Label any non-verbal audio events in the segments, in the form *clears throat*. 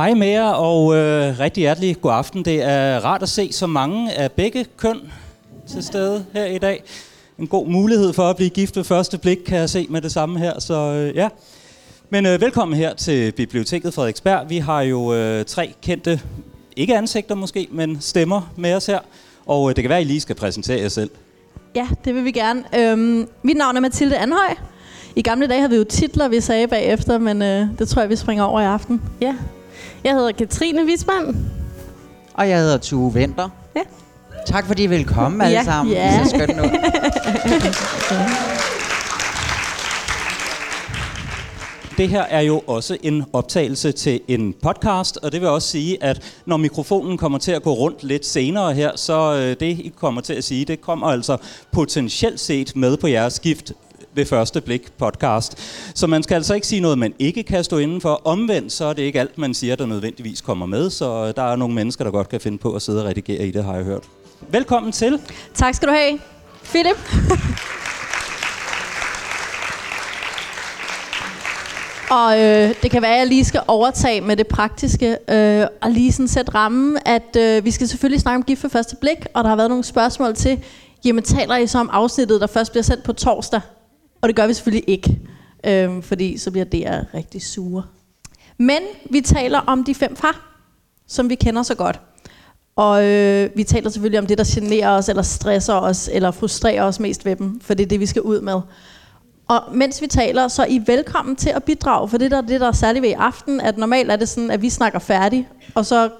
Hej med jer, og øh, rigtig hjertelig god aften. Det er rart at se så mange af begge køn til stede her i dag. En god mulighed for at blive gift ved første blik, kan jeg se med det samme her. Så øh, ja. Men øh, velkommen her til Biblioteket Frederiksberg. Vi har jo øh, tre kendte, ikke ansigter måske, men stemmer med os her. Og øh, det kan være, at I lige skal præsentere jer selv. Ja, det vil vi gerne. Øhm, mit navn er Mathilde Anhøj. I gamle dage havde vi jo titler, vi sagde bagefter, men øh, det tror jeg, vi springer over i aften. Ja. Jeg hedder Katrine Wismann. Og jeg hedder Tue Venter. Ja. Tak fordi I vil komme alle Ja. sammen. Ja. Det er så skønt nu. *laughs* Det her er jo også en optagelse til en podcast, og det vil også sige, at når mikrofonen kommer til at gå rundt lidt senere her, så øh, det, I kommer til at sige, det kommer altså potentielt set med på jeres skift ved første blik podcast. Så man skal altså ikke sige noget, man ikke kan stå inden for. Omvendt, så er det ikke alt, man siger, der nødvendigvis kommer med, så øh, der er nogle mennesker, der godt kan finde på at sidde og redigere i det, har jeg hørt. Velkommen til. Tak skal du have, Philip. Og øh, det kan være, at jeg lige skal overtage med det praktiske, øh, og lige sådan sætte rammen, at øh, vi skal selvfølgelig snakke om gift for første blik, og der har været nogle spørgsmål til, jamen taler I så om afsnittet, der først bliver sendt på torsdag? Og det gør vi selvfølgelig ikke, øh, fordi så bliver det rigtig sure. Men vi taler om de fem par, som vi kender så godt. Og øh, vi taler selvfølgelig om det, der generer os, eller stresser os, eller frustrerer os mest ved dem, for det er det, vi skal ud med. Og mens vi taler, så er I velkommen til at bidrage, for det der, det der er særligt ved i aften, at normalt er det sådan, at vi snakker færdigt, og så,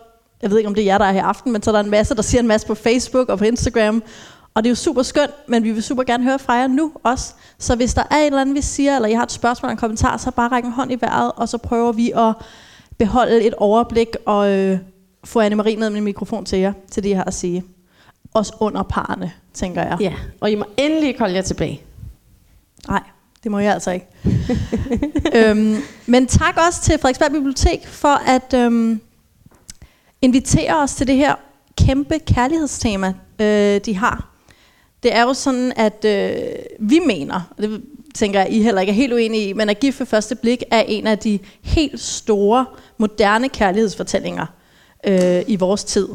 jeg ved ikke om det er jer, der er her i aften, men så er der en masse, der siger en masse på Facebook og på Instagram, og det er jo super skønt, men vi vil super gerne høre fra jer nu også. Så hvis der er et eller andet, vi siger, eller I har et spørgsmål eller en kommentar, så bare ræk en hånd i vejret, og så prøver vi at beholde et overblik og øh, få Anne-Marie ned med en mikrofon til jer, til det, I har at sige. Også under parerne, tænker jeg. Ja, og I må endelig kolde jer tilbage. Nej, det må jeg altså ikke. *laughs* øhm, men tak også til Frederiksberg Bibliotek for at øhm, invitere os til det her kæmpe kærlighedstema, øh, de har. Det er jo sådan, at øh, vi mener, og det tænker jeg, I heller ikke er helt uenige i, men at gift ved første blik er en af de helt store, moderne kærlighedsfortællinger øh, i vores tid.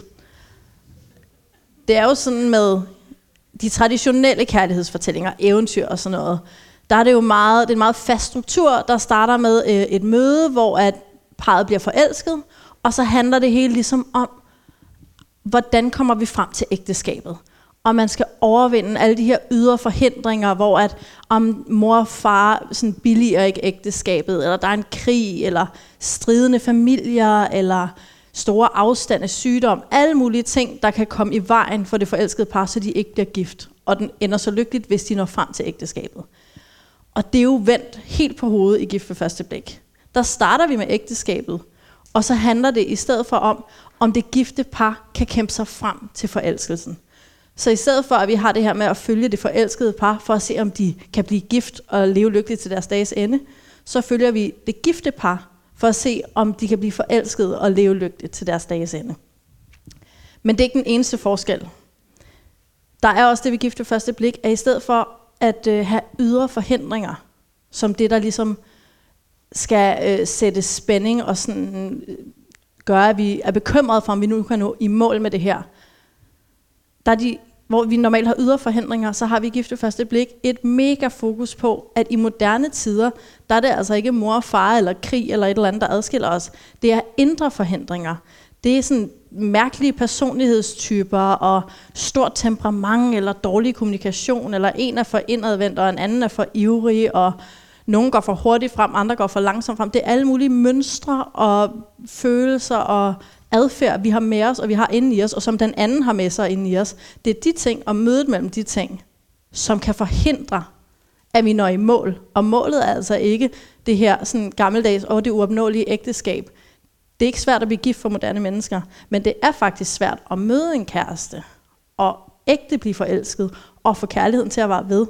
Det er jo sådan med de traditionelle kærlighedsfortællinger, eventyr og sådan noget, der er det jo meget, det er en meget fast struktur, der starter med øh, et møde, hvor at parret bliver forelsket, og så handler det hele ligesom om, hvordan kommer vi frem til ægteskabet. Og man skal overvinde alle de her ydre forhindringer, hvor at om mor og far sådan billiger ikke ægteskabet, eller der er en krig, eller stridende familier, eller store afstande, sygdom, alle mulige ting, der kan komme i vejen for det forelskede par, så de ikke bliver gift. Og den ender så lykkeligt, hvis de når frem til ægteskabet. Og det er jo vendt helt på hovedet i gift ved første blik. Der starter vi med ægteskabet, og så handler det i stedet for om, om det gifte par kan kæmpe sig frem til forelskelsen. Så i stedet for, at vi har det her med at følge det forelskede par, for at se, om de kan blive gift og leve lykkeligt til deres dages ende, så følger vi det gifte par, for at se, om de kan blive forelskede og leve lykkeligt til deres dages ende. Men det er ikke den eneste forskel. Der er også det ved gift ved første blik, at i stedet for at øh, have ydre forhindringer, som det, der ligesom skal øh, sætte spænding og sådan, øh, gøre, at vi er bekymrede for, om vi nu kan nå i mål med det her. Der er de, hvor vi normalt har ydre forhindringer, så har vi i gift ved første blik et mega fokus på, at i moderne tider, der er det altså ikke mor og far eller krig eller et eller andet, der adskiller os. Det er indre forhindringer. Det er sådan mærkelige personlighedstyper og stort temperament eller dårlig kommunikation, eller en er for indadvendt, og en anden er for ivrig, og nogen går for hurtigt frem, andre går for langsomt frem. Det er alle mulige mønstre og følelser og adfærd, vi har med os, og vi har inde i os, og som den anden har med sig inde i os. Det er de ting, og mødet mellem de ting, som kan forhindre, at vi når i mål. Og målet er altså ikke det her sådan gammeldags og det uopnåelige ægteskab. Det er ikke svært at blive gift for moderne mennesker, men det er faktisk svært at møde en kæreste, og ægte blive forelsket, og få kærligheden til at være ved.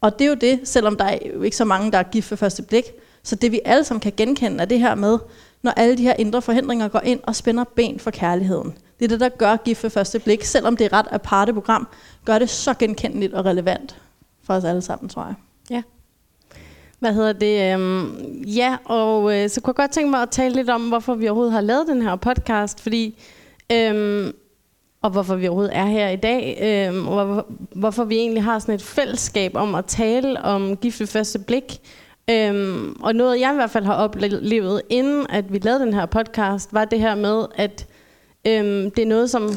Og det er jo det, selvom der er jo ikke så mange, der er gift for første blik, så det vi alle sammen kan genkende er det her med, når alle de her indre forhindringer går ind og spænder ben for kærligheden. Det er det, der gør gift ved første blik, selvom det er ret aparte program, gør det så genkendeligt og relevant for os alle sammen, tror jeg. Ja. Hvad hedder det? Øhm, ja, og øh, så kunne jeg godt tænke mig at tale lidt om, hvorfor vi overhovedet har lavet den her podcast, fordi øhm, og hvorfor vi overhovedet er her i dag, øhm, og hvorfor vi egentlig har sådan et fællesskab om at tale om gift ved første blik. Øhm, og noget, jeg i hvert fald har oplevet, inden at vi lavede den her podcast, var det her med, at øhm, det er noget, som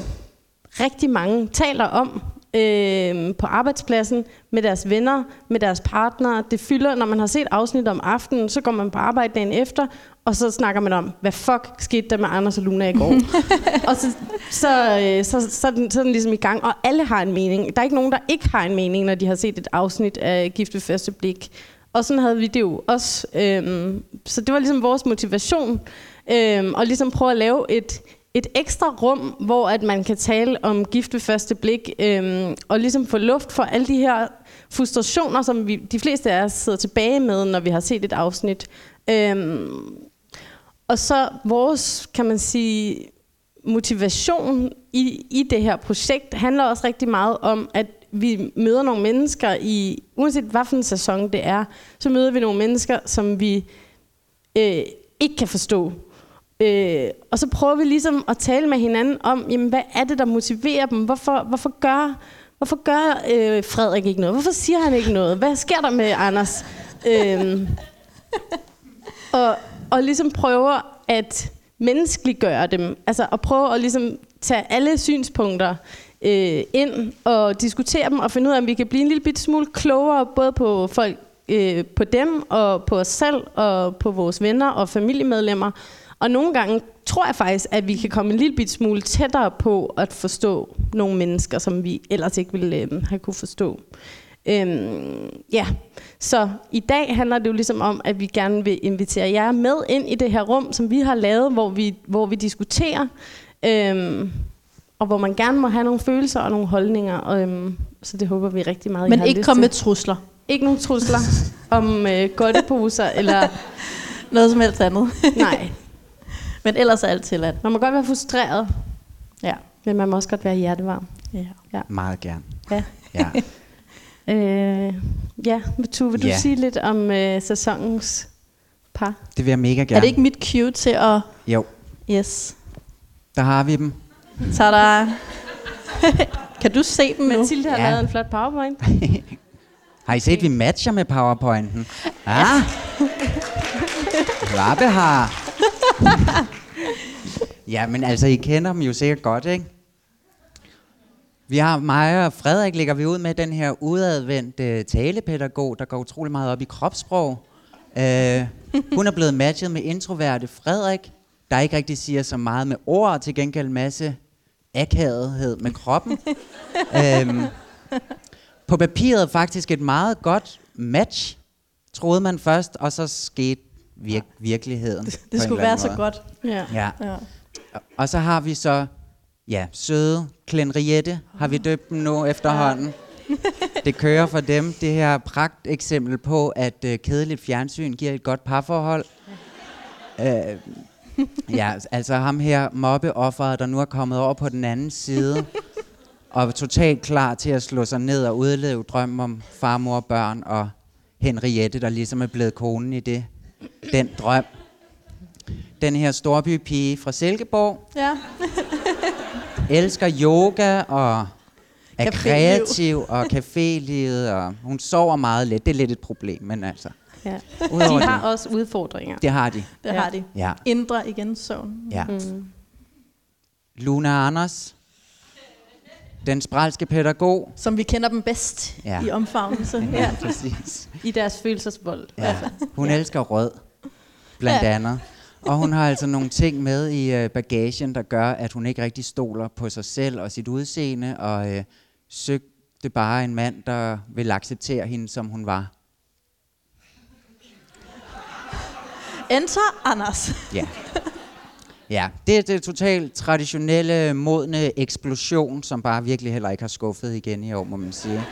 rigtig mange taler om øh, på arbejdspladsen, med deres venner, med deres partnere. Det fylder, når man har set afsnit om aftenen, så går man på arbejde dagen efter, og så snakker man om, hvad fuck skete der med Anders og Luna i går? *laughs* og så, så, øh, så, så, er den, så er den ligesom i gang, og alle har en mening. Der er ikke nogen, der ikke har en mening, når de har set et afsnit af Gift ved første blik. Og sådan havde vi det jo også. Øhm, så det var ligesom vores motivation, øhm, og ligesom prøve at lave et, et ekstra rum, hvor at man kan tale om gift ved første blik, øhm, og ligesom få luft for alle de her frustrationer, som vi, de fleste af os sidder tilbage med, når vi har set et afsnit. Øhm, og så vores, kan man sige, motivation i, i det her projekt handler også rigtig meget om, at vi møder nogle mennesker i, uanset hvad for en sæson det er, så møder vi nogle mennesker, som vi øh, ikke kan forstå. Øh, og så prøver vi ligesom at tale med hinanden om, jamen, hvad er det, der motiverer dem? Hvorfor, hvorfor gør, hvorfor gør øh, Frederik ikke noget? Hvorfor siger han ikke noget? Hvad sker der med Anders? øh, og, og ligesom prøver at menneskeliggøre dem. Altså at prøve at ligesom tage alle synspunkter øh, ind og diskutere dem og finde ud af, om vi kan blive en lille bit smule klogere, både på folk, øh, på dem og på os selv og på vores venner og familiemedlemmer. Og nogle gange tror jeg faktisk, at vi kan komme en lille bit smule tættere på at forstå nogle mennesker, som vi ellers ikke ville øh, have kunne forstå. Øhm, ja, så i dag handler det jo ligesom om, at vi gerne vil invitere jer med ind i det her rum, som vi har lavet, hvor vi, hvor vi diskuterer, øhm, og hvor man gerne må have nogle følelser og nogle holdninger. Øhm, så det håber vi rigtig meget, Men I har ikke lyst komme til. med trusler. Ikke nogen trusler om øh, godteposer, *laughs* eller Noget som helst andet. nej. *laughs* Men ellers er alt tilladt. Man må godt være frustreret, Ja. men man må også godt være hjertevarm. ja. Meget gerne. Ja. Ja. *laughs* Øh, ja, Tue, vil du Ja. sige lidt om øh, sæsonens par? Det vil jeg mega gerne. Er det ikke mit cue til at... Jo, Yes. der har vi dem. Tada. *laughs* kan du se dem nu? Mathilde har Ja. lavet en flot powerpoint. *laughs* Har I set, vi matcher med powerpointen? Ah! *laughs* Rappe har. ja, men altså, I kender dem jo sikkert godt, ikke? Vi har mig og Frederik lægger vi ud med den her udadvendte talepædagog, der går utrolig meget op i kropssprog. Uh, hun er blevet matchet med introverte Frederik, der ikke rigtig siger så meget med ord, til gengæld en masse akavethed med kroppen. um, *laughs* på papiret faktisk et meget godt match, troede man først, og så skete vir- virkeligheden. Det en skulle være så måde. godt. Ja. Ja. Ja. Og så har vi så, ja, søde Klenriette, har vi døbt dem nu efterhånden. Det kører for dem, det her *laughs* pragt eksempel på, at øh, kedeligt fjernsyn giver et godt parforhold. Øh, ja, altså ham her mobbeofferet, der nu er kommet over på den anden side, *laughs* og er totalt klar til at slå sig ned og udleve drømmen om far, mor, børn og Henriette, der ligesom er blevet konen i det. Den drøm. Den her storbypige fra Silkeborg, ja. *laughs* elsker yoga og er kreativ og cafélivet, og hun sover meget lidt. Det er lidt et problem, men altså, ja. udover De har det, også udfordringer. det har de. Det Ja. har de. Ja, Indre igen søvn. ja. Mm. Luna Anders, den spralske pædagog. Som vi kender dem bedst Ja. ja. i omfavnelse. *laughs* Ja, Ja. præcis. I deres følelsesvold. Ja. Hun elsker rød, blandt Ja. andet. Og hun har altså nogle ting med i øh, bagagen, der gør, at hun ikke rigtig stoler på sig selv og sit udseende, og øh, søgte bare en mand, der vil acceptere hende, som hun var. Enter Anders. Ja. Ja, det er det totalt traditionelle, modne eksplosion, som bare virkelig heller ikke har skuffet igen i år, må man sige. *laughs*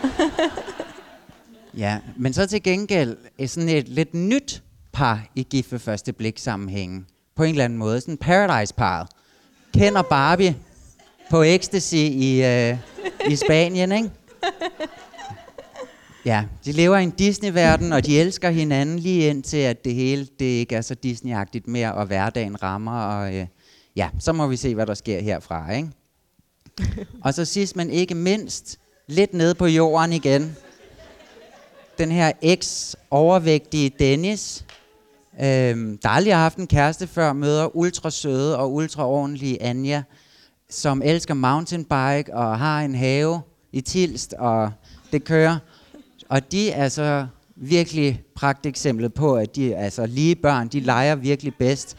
Ja, men så til gengæld er sådan et lidt nyt par i gift ved første blik sammenhængen. På en eller anden måde. Sådan Paradise-parret. Kender Barbie på ecstasy i, øh, i Spanien, ikke? *laughs* Ja, de lever i en Disney-verden, og de elsker hinanden lige indtil, at det hele det ikke er så Disney-agtigt mere, og hverdagen rammer, og øh, ja, så må vi se, hvad der sker herfra, ikke? *laughs* og så sidst, men ikke mindst, lidt nede på jorden igen, den her eks-overvægtige Dennis, øhm, der aldrig har haft en kæreste før, møder ultra søde og ultra ordentlige Anja, som elsker mountainbike og har en have i Tilst, og det kører. Og de er så virkelig pragteksemplet på, at de altså lige børn, de leger virkelig bedst.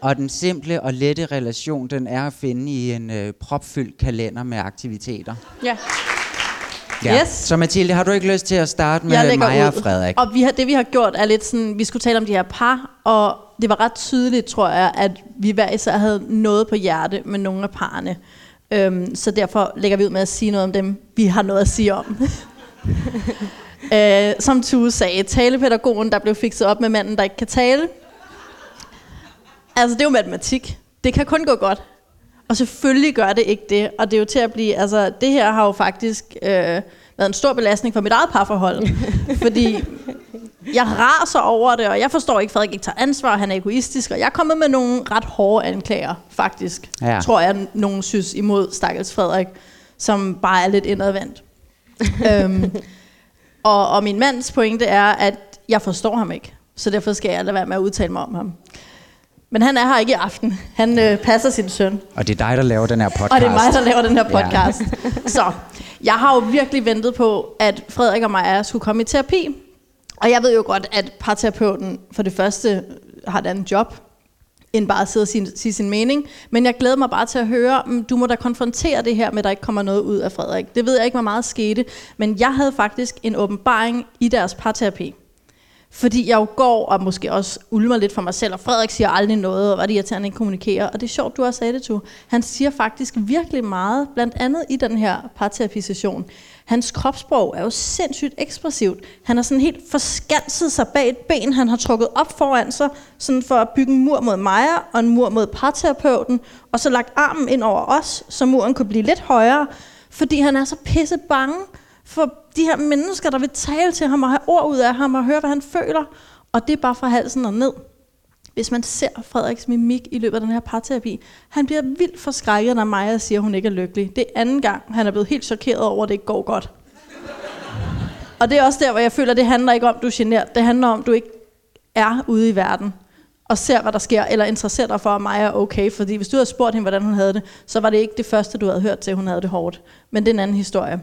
Og den simple og lette relation, den er at finde i en øh, propfyldt kalender med aktiviteter. Ja. Yes. Så Mathilde, har du ikke lyst til at starte med Maja og. Frederik? Og vi har, det vi har gjort er lidt sådan, vi skulle tale om de her par, og det var ret tydeligt, tror jeg, at vi hver især havde noget på hjerte med nogle af parerne. Øhm, så derfor lægger vi ud med at sige noget om dem, vi har noget at sige om. *laughs* *laughs* øh, som Tue sagde, talepædagogen, der blev fikset op med manden, der ikke kan tale. Altså, det er jo matematik. Det kan kun gå godt. Og selvfølgelig gør det ikke det. Og det er jo til at blive... Altså, det her har jo faktisk øh, været en stor belastning for mit eget parforhold. *laughs* fordi jeg raser over det, og jeg forstår ikke, at Frederik ikke tager ansvar, han er egoistisk, og jeg er kommet med nogle ret hårde anklager, faktisk. Ja. Tror jeg, nogen synes imod Stakkels Frederik, som bare er lidt indadvendt. *laughs* øhm, og, og min mands pointe er, at jeg forstår ham ikke, så derfor skal jeg lade være med at udtale mig om ham. Men han er her ikke i aften. Han øh, passer sin søn. Og det er dig, der laver den her podcast. Og det er mig, der laver den her Ja. podcast. *laughs* Så jeg har jo virkelig ventet på, at Frederik og Maja skulle komme i terapi. Og jeg ved jo godt, at parterapeuten for det første har et andet job, end bare at sidde og sige, sige sin mening. Men jeg glæder mig bare til at høre, mm, du må da konfrontere det her med, at der ikke kommer noget ud af Frederik. Det ved jeg ikke, hvor meget skete. Men jeg havde faktisk en åbenbaring i deres parterapi. Fordi jeg jo går og måske også ulmer lidt for mig selv, og Frederik siger aldrig noget, og hvad det irriterende, han ikke kommunikerer. Og det er sjovt, du også sagde det, to. Han siger faktisk virkelig meget, blandt andet i den her parterapisession. Hans kropssprog er jo sindssygt ekspressivt. Han har sådan helt forskanset sig bag et ben, han har trukket op foran sig, sådan for at bygge en mur mod Maja og en mur mod parterapeuten, og så lagt armen ind over os, så muren kunne blive lidt højere, fordi han er så pisse bange for de her mennesker, der vil tale til ham og have ord ud af ham og høre, hvad han føler. Og det er bare fra halsen og ned. Hvis man ser Frederiks mimik i løbet af den her parterapi, han bliver vildt forskrækket, når Maja siger, at hun ikke er lykkelig. Det er anden gang, han er blevet helt chokeret over, at det ikke går godt. Og det er også der, hvor jeg føler, at det handler ikke om, at du er genert. Det handler om, at du ikke er ude i verden og ser, hvad der sker, eller interesserer dig for, at Maja er okay. Fordi hvis du havde spurgt hende, hvordan hun havde det, så var det ikke det første, du havde hørt til, at hun havde det hårdt. Men det er en anden historie.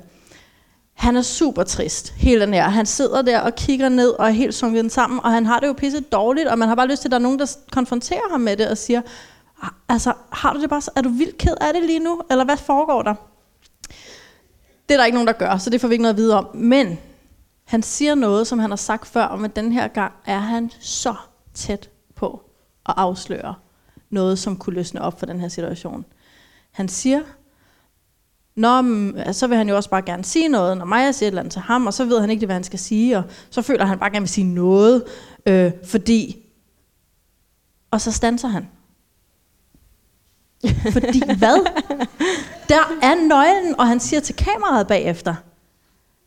Han er super trist, hele den her. Han sidder der og kigger ned og er helt sunket sammen, og han har det jo pisse dårligt, og man har bare lyst til, at der er nogen, der konfronterer ham med det og siger, ah, altså, har du det bare, så- er du vildt ked af det lige nu, eller hvad foregår der? Det er der ikke nogen, der gør, så det får vi ikke noget at vide om. Men han siger noget, som han har sagt før, om at den her gang er han så tæt på at afsløre noget, som kunne løsne op for den her situation. Han siger, Nå, men, så vil han jo også bare gerne sige noget, når Maja siger et eller andet til ham, og så ved han ikke, hvad han skal sige, og så føler han bare gerne vil sige noget, øh, fordi... Og så stanser han. *laughs* fordi hvad? Der er nøglen, og han siger til kameraet bagefter,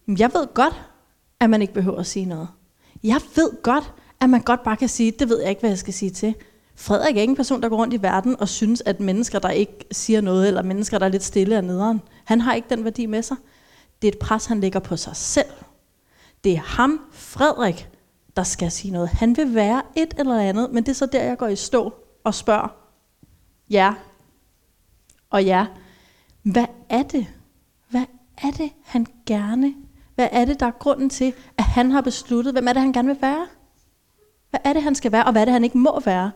"Men jeg ved godt, at man ikke behøver at sige noget. Jeg ved godt, at man godt bare kan sige, det ved jeg ikke, hvad jeg skal sige til. Frederik er ikke en person, der går rundt i verden og synes, at mennesker, der ikke siger noget, eller mennesker, der er lidt stille og nederen, han har ikke den værdi med sig. Det er et pres, han lægger på sig selv. Det er ham, Frederik, der skal sige noget. Han vil være et eller andet, men det er så der, jeg går i stå og spørger, ja, og ja, hvad er det? Hvad er det, han gerne Hvad er det, der er grunden til, at han har besluttet, hvem er det, han gerne vil være? Hvad er det, han skal være, og hvad er det, han ikke må være?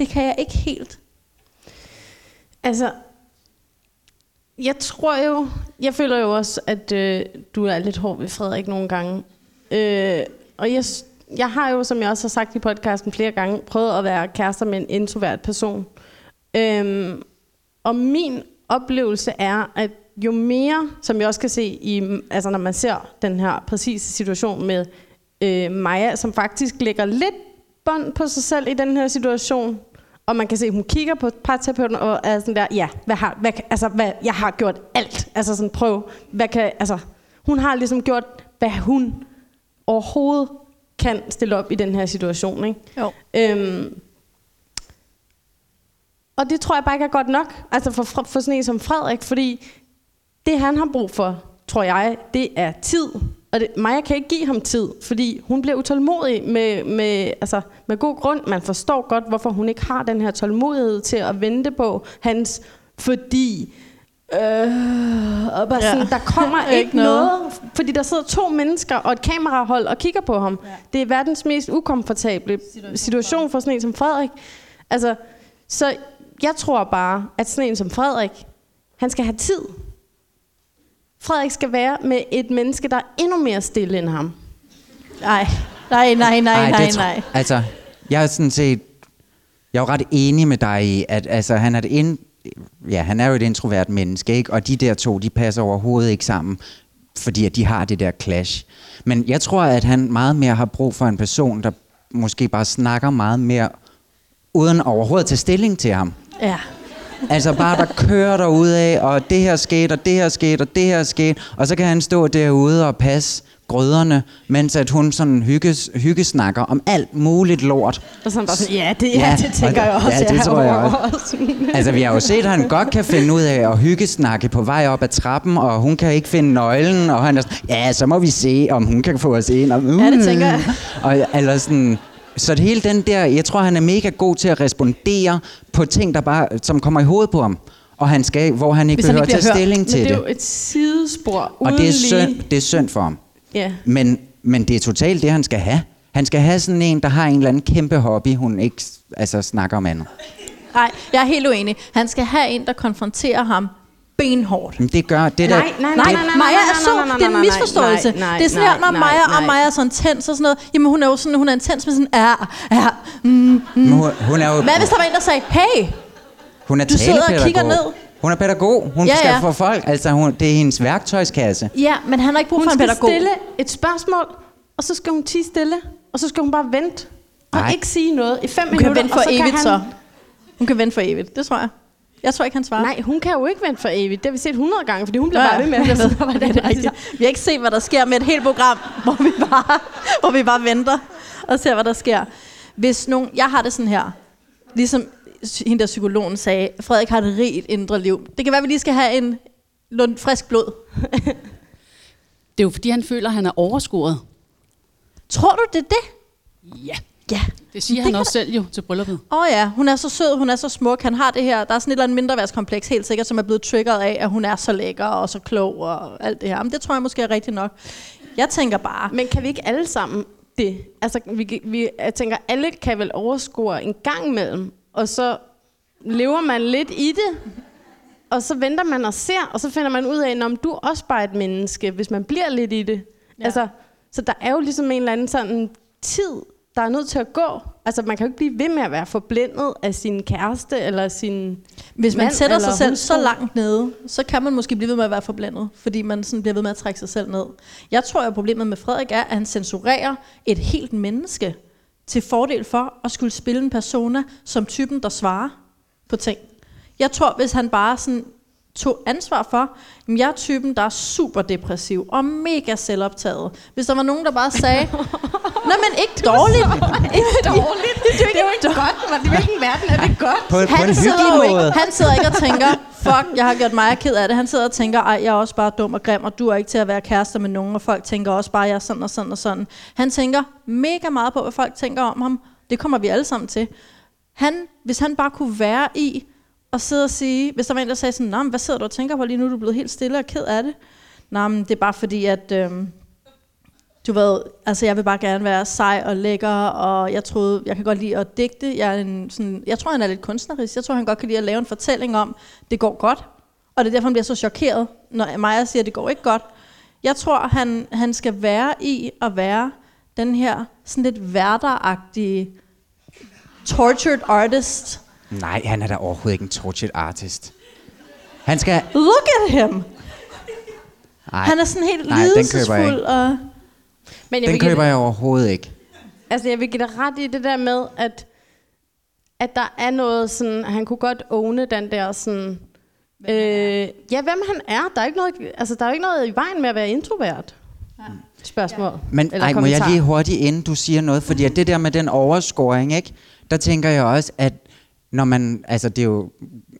Det kan jeg ikke helt. Altså, jeg tror jo, jeg føler jo også, at øh, du er lidt hård ved Frederik nogle gange. Øh, og jeg, jeg har jo, som jeg også har sagt i podcasten flere gange, prøvet at være kærester med en introvert person. Øh, og min oplevelse er, at jo mere, som jeg også kan se, i, altså når man ser den her præcise situation med øh, Maja, som faktisk lægger lidt bånd på sig selv i den her situation, og man kan se, at hun kigger på parterapeuten og er sådan der, ja, hvad har, hvad, altså, hvad, jeg har gjort alt. Altså sådan, prøv, hvad kan, altså, hun har ligesom gjort hvad hun overhovedet kan stille op i den her situation. Ikke? Jo. Øhm, og det tror jeg bare ikke er godt nok, altså for, for sådan en som Frederik, fordi det han har brug for, tror jeg, det er tid. Og det, Maja kan ikke give ham tid, fordi hun bliver utålmodig med, med, altså, med god grund. Man forstår godt, hvorfor hun ikke har den her tålmodighed til at vente på hans, fordi Øh, og bare Ja. sådan, der kommer *laughs* Ikke ikke noget. noget. fordi der sidder to mennesker og et kamerahold og kigger på ham. Ja. Det er verdens mest ukomfortable situation, situation for sådan en som Frederik. Altså, så jeg tror bare, at sådan en som Frederik, han skal have tid. Frederik skal være med et menneske, der er endnu mere stille end ham. Nej, nej, nej, nej, Ej, nej, det nej. Altså, jeg er sådan set... Jeg er jo ret enig med dig i, at altså, han er et ind, ja, han er jo et introvert menneske, ikke? og de der to, de passer overhovedet ikke sammen, fordi at de har det der clash. Men jeg tror, at han meget mere har brug for en person, der måske bare snakker meget mere, uden overhovedet at tage stilling til ham. Ja. Altså bare, der kører derude af, og det her skete, og det her skete, og det her skete. Og så kan han stå derude og passe grøderne, mens at hun sådan hygges, hyggesnakker om alt muligt lort. Og sådan bare sådan, ja, det, ja, Ja, det tænker og- jeg også. ja, det tror jeg også. Altså, vi har jo set, at han godt kan finde ud af at hyggesnakke på vej op ad trappen, og hun kan ikke finde nøglen, og han er sådan, ja, så må vi se, om hun kan få os ind. Og, Ja, det tænker jeg. Og, eller sådan, så det hele den der, jeg tror, han er mega god til at respondere på ting, der bare, som kommer i hovedet på ham. Og han skal, hvor han ikke Hvis han behøver ikke at tage hørt. stilling Men til det det. er jo et sidespor. Og uden det er, lige- synd, det er synd for ham. Ja. Men, men det er totalt det, han skal have. Han skal have sådan en, der har en eller anden kæmpe hobby, hun ikke altså, snakker om andet. Nej, jeg er helt uenig. Han skal have en, der konfronterer ham benhårdt. Men det gør det der... Nej, nej, Nej, nej, Maja nej, er nej, så, nej, nej, det er en nej, misforståelse. nej, nej, det er sådan her, når nej, Maja og nej. Maja er så intens og sådan noget. Jamen hun er jo sådan, hun er intens med sådan, ja, ja, mm. Men Hun, hun er jo Hvad hvis der var en, der sagde, hey, hun er du sidder og kigger ned? Hun er pædagog. Hun Ja, ja, skal ja. få folk. Altså, hun, det er hendes værktøjskasse. ja, men han har ikke brug Hun for en skal pædagog. stille et spørgsmål, og så skal hun tige stille, og så skal hun bare vente. Og Nej. ikke sige noget i fem Hun kan minutter. vente for og så kan evigt han... så. Hun kan vente for evigt, det tror jeg. Jeg tror ikke, han svarer. Nej, hun kan jo ikke vente for evigt. Det har vi set 100 gange, fordi hun bliver Ja, bare ved med at sidde *laughs* og det er rigtigt. Vi har ikke set, hvad der sker med et helt program, *laughs* hvor vi bare, hvor vi bare venter og ser, hvad der sker. Hvis nogen, jeg har det sådan her, ligesom hende der psykologen sagde, Frederik har et rigt indre liv. Det kan være, at vi lige skal have en lund frisk blod. *laughs* Det er jo fordi, han føler, at han er overscoret. Tror du, det er det? Ja, Ja. det siger Det han kan- også selv jo til brylluppet. Åh oh ja, hun er så sød, hun er så smuk. Han har det her, der er sådan et eller andet mindreværdskompleks helt sikkert, som er blevet triggeret af, at hun er så lækker og så klog og alt det her. Men det tror jeg måske er rigtigt nok. Jeg tænker bare, Men kan vi ikke alle sammen det? Altså, vi, vi, jeg tænker, alle kan vel overskue en gang imellem, og så lever man lidt i det, og så venter man og ser, og så finder man ud af, om du er også bare et menneske, hvis man bliver lidt i det. Ja. Ja. Altså, så der er jo ligesom en eller anden sådan tid, der er nødt til at gå. Altså, man kan jo ikke blive ved med at være forblændet af sin kæreste, eller sin Hvis man mand sætter sig selv hustru. så langt nede, så kan man måske blive ved med at være forblændet, fordi man sådan bliver ved med at trække sig selv ned. Jeg tror, at problemet med Frederik er, at han censurerer et helt menneske til fordel for at skulle spille en persona som typen, der svarer på ting. Jeg tror, hvis han bare sådan tog ansvar for, at jeg er typen, der er super depressiv og mega selvoptaget. Hvis der var nogen, der bare sagde, *laughs* nej, men ikke dårligt. ikke *laughs* dårligt. Det er jo ikke godt, men i hvilken verden er det godt? På, på en han sidder, jo hyggelig ikke, måde. han sidder ikke og tænker, fuck, jeg har gjort mig ked af det. Han sidder og tænker, ej, jeg er også bare dum og grim, og du er ikke til at være kærester med nogen, og folk tænker også bare, jeg er sådan og sådan og sådan. Han tænker mega meget på, hvad folk tænker om ham. Det kommer vi alle sammen til. Han, hvis han bare kunne være i, og sidde og sige, hvis der var en, der sagde sådan, "Nå, men hvad sidder du og tænker på lige nu, du er blevet helt stille og ked af det. Nå, men det er bare fordi, at øh, du ved, altså jeg vil bare gerne være sej og lækker, og jeg troede, jeg kan godt lide at digte. Jeg, er en, sådan, jeg tror, han er lidt kunstnerisk. Jeg tror, han godt kan lide at lave en fortælling om, det går godt. Og det er derfor, han bliver så chokeret, når Maja siger, at det går ikke godt. Jeg tror, han, han skal være i at være den her sådan lidt værteragtige tortured artist. Nej, han er da overhovedet ikke en tortured artist. Han skal... Look at him! Ej, Han er sådan helt Nej, den køber jeg lidelsesfuld. ikke. Og Men jeg den køber jeg overhovedet ikke. Altså, jeg vil give dig ret i det der med, at, at der er noget sådan, han kunne godt åne den der sådan, øh, ja, hvem han er. Der er, ikke noget, altså, der er jo ikke noget i vejen med at være introvert. spørgsmål. Men eller ej, må jeg lige hurtigt, inden du siger noget, fordi at det der med den overscoring, ikke? der tænker jeg også, at når man, altså det er jo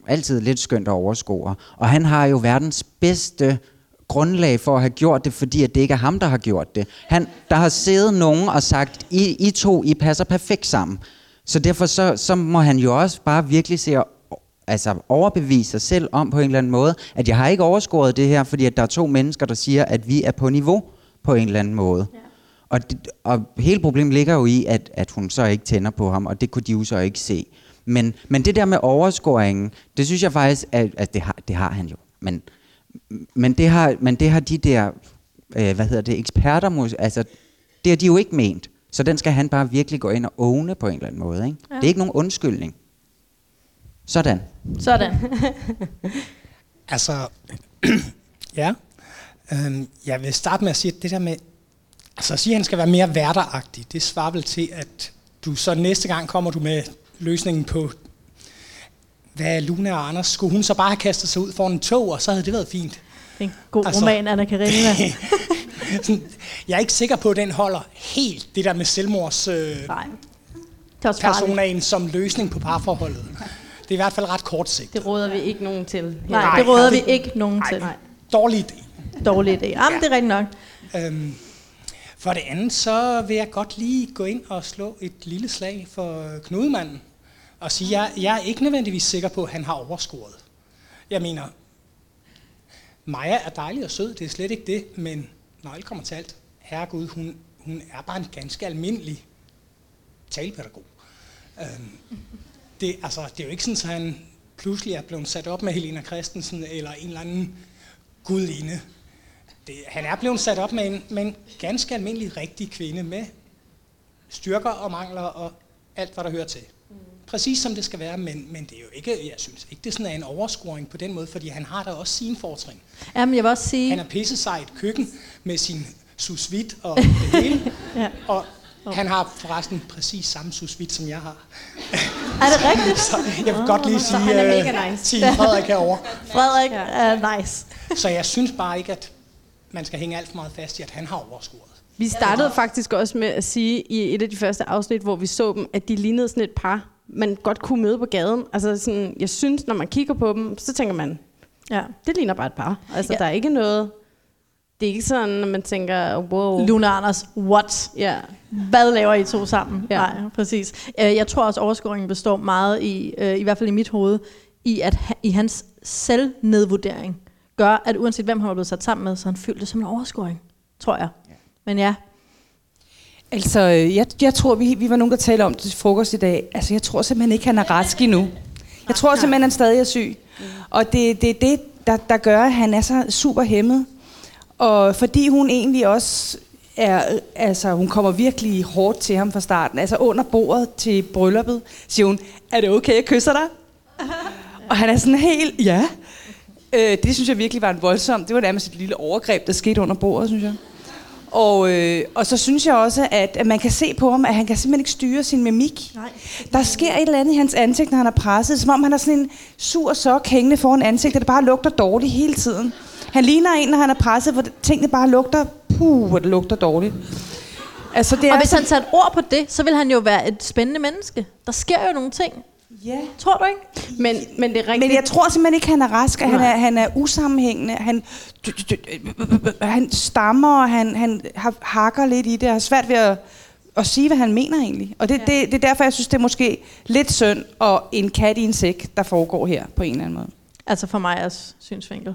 altid lidt skønt at overscore, og han har jo verdens bedste grundlag for at have gjort det, fordi at det ikke er ham, der har gjort det. Han, der har siddet nogen og sagt, I, I to, I passer perfekt sammen. Så derfor så, så må han jo også bare virkelig se at altså overbevise sig selv om på en eller anden måde, at jeg har ikke overskåret det her, fordi at der er to mennesker, der siger, at vi er på niveau på en eller anden måde. Ja. Og, det, og hele problemet ligger jo i, at, at hun så ikke tænder på ham, og det kunne de jo så ikke se. Men, men det der med overskåringen, det synes jeg faktisk, at, at det, har, det har han jo. Men, men, det har, men det har de der, øh, hvad hedder det, eksperter, altså, det har de jo ikke ment. Så den skal han bare virkelig gå ind og åne på en eller anden måde. Ikke? Ja. Det er ikke nogen undskyldning. Sådan. Sådan. *laughs* Altså, *clears throat* ja. Øhm, jeg vil starte med at sige, at det der med, altså at sige, at han skal være mere værteragtig, det svarer vel til, at du så næste gang kommer du med løsningen på, hvad Luna og Anders, skulle hun så bare have kastet sig ud foran en tog, og så havde det været fint. Det er en god Altså- roman, Anna Karenina. *laughs* Sådan, jeg er ikke sikker på, at den holder helt det der med selvmords øh, Nej. Det er også farligt. personaen som løsning på parforholdet. Det er i hvert fald ret kortsigtet. Det råder vi ikke nogen til. Nej, Nej, det råder vi det- ikke nogen til. Nej. Dårlig idé. Dårlig idé. Jamen, det er rigtigt nok. Øhm, for det andet, så vil jeg godt lige gå ind og slå et lille slag for knudemanden. Og sige, jeg, jeg er ikke nødvendigvis sikker på, at han har overskåret. Jeg mener, Maja er dejlig og sød, det er slet ikke det, men når alt kommer til alt, herregud, hun, hun er bare en ganske almindelig talepædagog. Øhm, det, altså, det er jo ikke sådan, at han pludselig er blevet sat op med Helena Christensen eller en eller anden gudinde. Det, han er blevet sat op med en, med en ganske almindelig rigtig kvinde med styrker og mangler og alt, hvad der hører til. Præcis som det skal være, men, men det er jo ikke, jeg synes ikke, det sådan er en overscoring på den måde, fordi han har da også sine fortrin. Jamen, jeg vil også sige... Han er pisse sig i et køkken med sin sous vide og *laughs* det hele, Ja. og han har forresten præcis samme sous vide, som jeg har. Er det rigtigt? *laughs* Så jeg vil godt lige sige, han er øh, mega nice. Frederik herovre. *laughs* Frederik er nice. Så jeg synes bare ikke, at man skal hænge alt for meget fast i, at han har overscoret. Vi startede faktisk også med at sige i et af de første afsnit, hvor vi så dem, at de lignede sådan et par, man godt kunne møde på gaden. Altså sådan, jeg synes, når man kigger på dem, så tænker man, Ja. det ligner bare et par. Altså, Ja. ja. der er ikke noget... Det er ikke sådan, at man tænker, wow. Luna Anders, what? Ja. Hvad laver I to sammen? Ja. Nej, præcis. Øh, Jeg tror også, overscoringen består meget i, øh, i hvert fald i mit hoved, i at i hans selvnedvurdering gør, at uanset hvem han var blevet sat sammen med, så han følte det som en overscoring, tror jeg. Men ja, Altså, øh, jeg, jeg tror, vi, vi var nogen, der talte om det til frokost i dag. Altså, jeg tror simpelthen ikke, han er rask endnu. Jeg tror simpelthen, han stadig er syg. Og det, det er det, der, der gør, at han er så super hæmmet. Og fordi hun egentlig også er, altså hun kommer virkelig hårdt til ham fra starten. Altså under bordet til brylluppet, siger hun, er det okay, jeg kysser dig? Og han er sådan helt, ja. Øh, det synes jeg virkelig var en voldsom, det var nærmest et lille overgreb, der skete under bordet, synes jeg. Og, øh, og så synes jeg også, at, at man kan se på ham, at han kan simpelthen ikke styre sin mimik. Nej. Der sker et eller andet i hans ansigt, når han er presset. Som om han har sådan en sur sok hængende foran ansigtet, der bare lugter dårligt hele tiden. Han ligner en, når han er presset, hvor tingene bare lugter, puh, hvor det lugter dårligt. Altså, det er og hvis så- han satte ord på det, så vil han jo være et spændende menneske. Der sker jo nogle ting. Ja. Tror du ikke? Men, men det er rigtigt. Men jeg tror simpelthen ikke, han er rask. Han er, han er usammenhængende. Han, han stammer, og han, han har- hakker lidt i det, og har svært ved at, at sige, hvad han mener egentlig. Og det, ja. det, det er derfor, jeg synes, det er måske lidt synd og en kat i en sæk, der foregår her på en eller anden måde. Altså for mig as synsvinkel.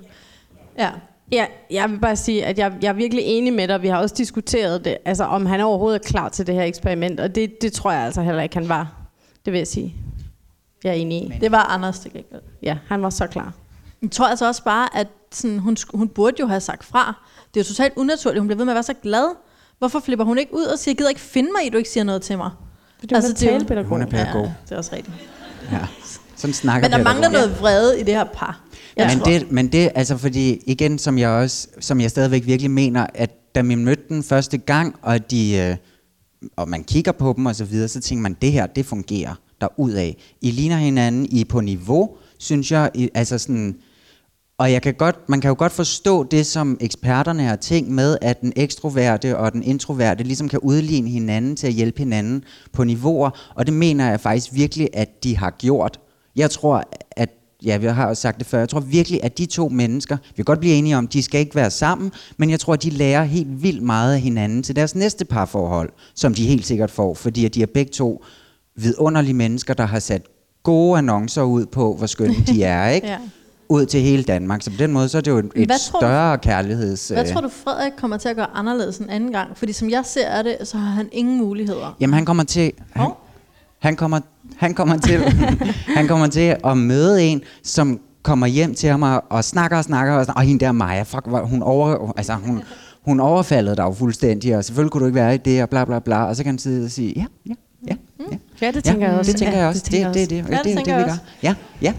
Ja. Ja, jeg vil bare sige, at jeg, jeg er virkelig enig med dig. Vi har også diskuteret det, altså om han overhovedet er klar til det her eksperiment, og det, det tror jeg altså heller ikke, han var. Det vil jeg sige. Jeg er enig i. Det var Anders til gengæld. Ja, han var så klar. Jeg tror altså også bare, at sådan, hun, hun burde jo have sagt fra. Det er jo totalt unaturligt. Hun bliver ved med at være så glad. Hvorfor flipper hun ikke ud og siger, jeg gider ikke finde mig i, du ikke siger noget til mig? Det er altså, det er talepædagog. Hun er pædagog. Ja, det er også rigtigt. Ja. Sådan snakker Men der mangler noget vrede i det her par. Jeg men tror. det, men det, altså fordi, igen, som jeg også, som jeg stadigvæk virkelig mener, at da vi mødte den første gang, og de, øh, og man kigger på dem og så videre, så tænker man, det her, det fungerer ud af. I ligner hinanden, I er på niveau, synes jeg, I, altså sådan, Og jeg kan godt, man kan jo godt forstå det, som eksperterne har tænkt med, at den ekstroverte og den introverte ligesom kan udligne hinanden til at hjælpe hinanden på niveauer. Og det mener jeg faktisk virkelig, at de har gjort. Jeg tror, at ja, vi har jo sagt det før, jeg tror virkelig, at de to mennesker, vi kan godt blive enige om, de skal ikke være sammen, men jeg tror, at de lærer helt vildt meget af hinanden til deres næste parforhold, som de helt sikkert får, fordi at de er begge to vidunderlige mennesker, der har sat gode annoncer ud på, hvor skønne de *laughs* er, ikke? Ja. Ud til hele Danmark. Så på den måde, så er det jo et, et tror du- større kærligheds... Hvad øh, tror du, Frederik kommer til at gøre anderledes en anden gang? Fordi som jeg ser det, så har han ingen muligheder. Jamen han kommer til han, Hov. han kommer han kommer til *laughs* han kommer til at møde en som kommer hjem til ham og, og snakker og snakker og, snakker, og hende der Maja, fuck, hun over altså hun hun overfaldede dig jo fuldstændig, og selvfølgelig kunne du ikke være i det, og bla bla bla, og så kan han sidde og sige, ja, ja, ja, ja. Ja, det tænker jeg også. Det tænker Ja, jeg også. det Det, det, det, det, også. det, Ja, det det, det, tænker vi gør. Ja, ja.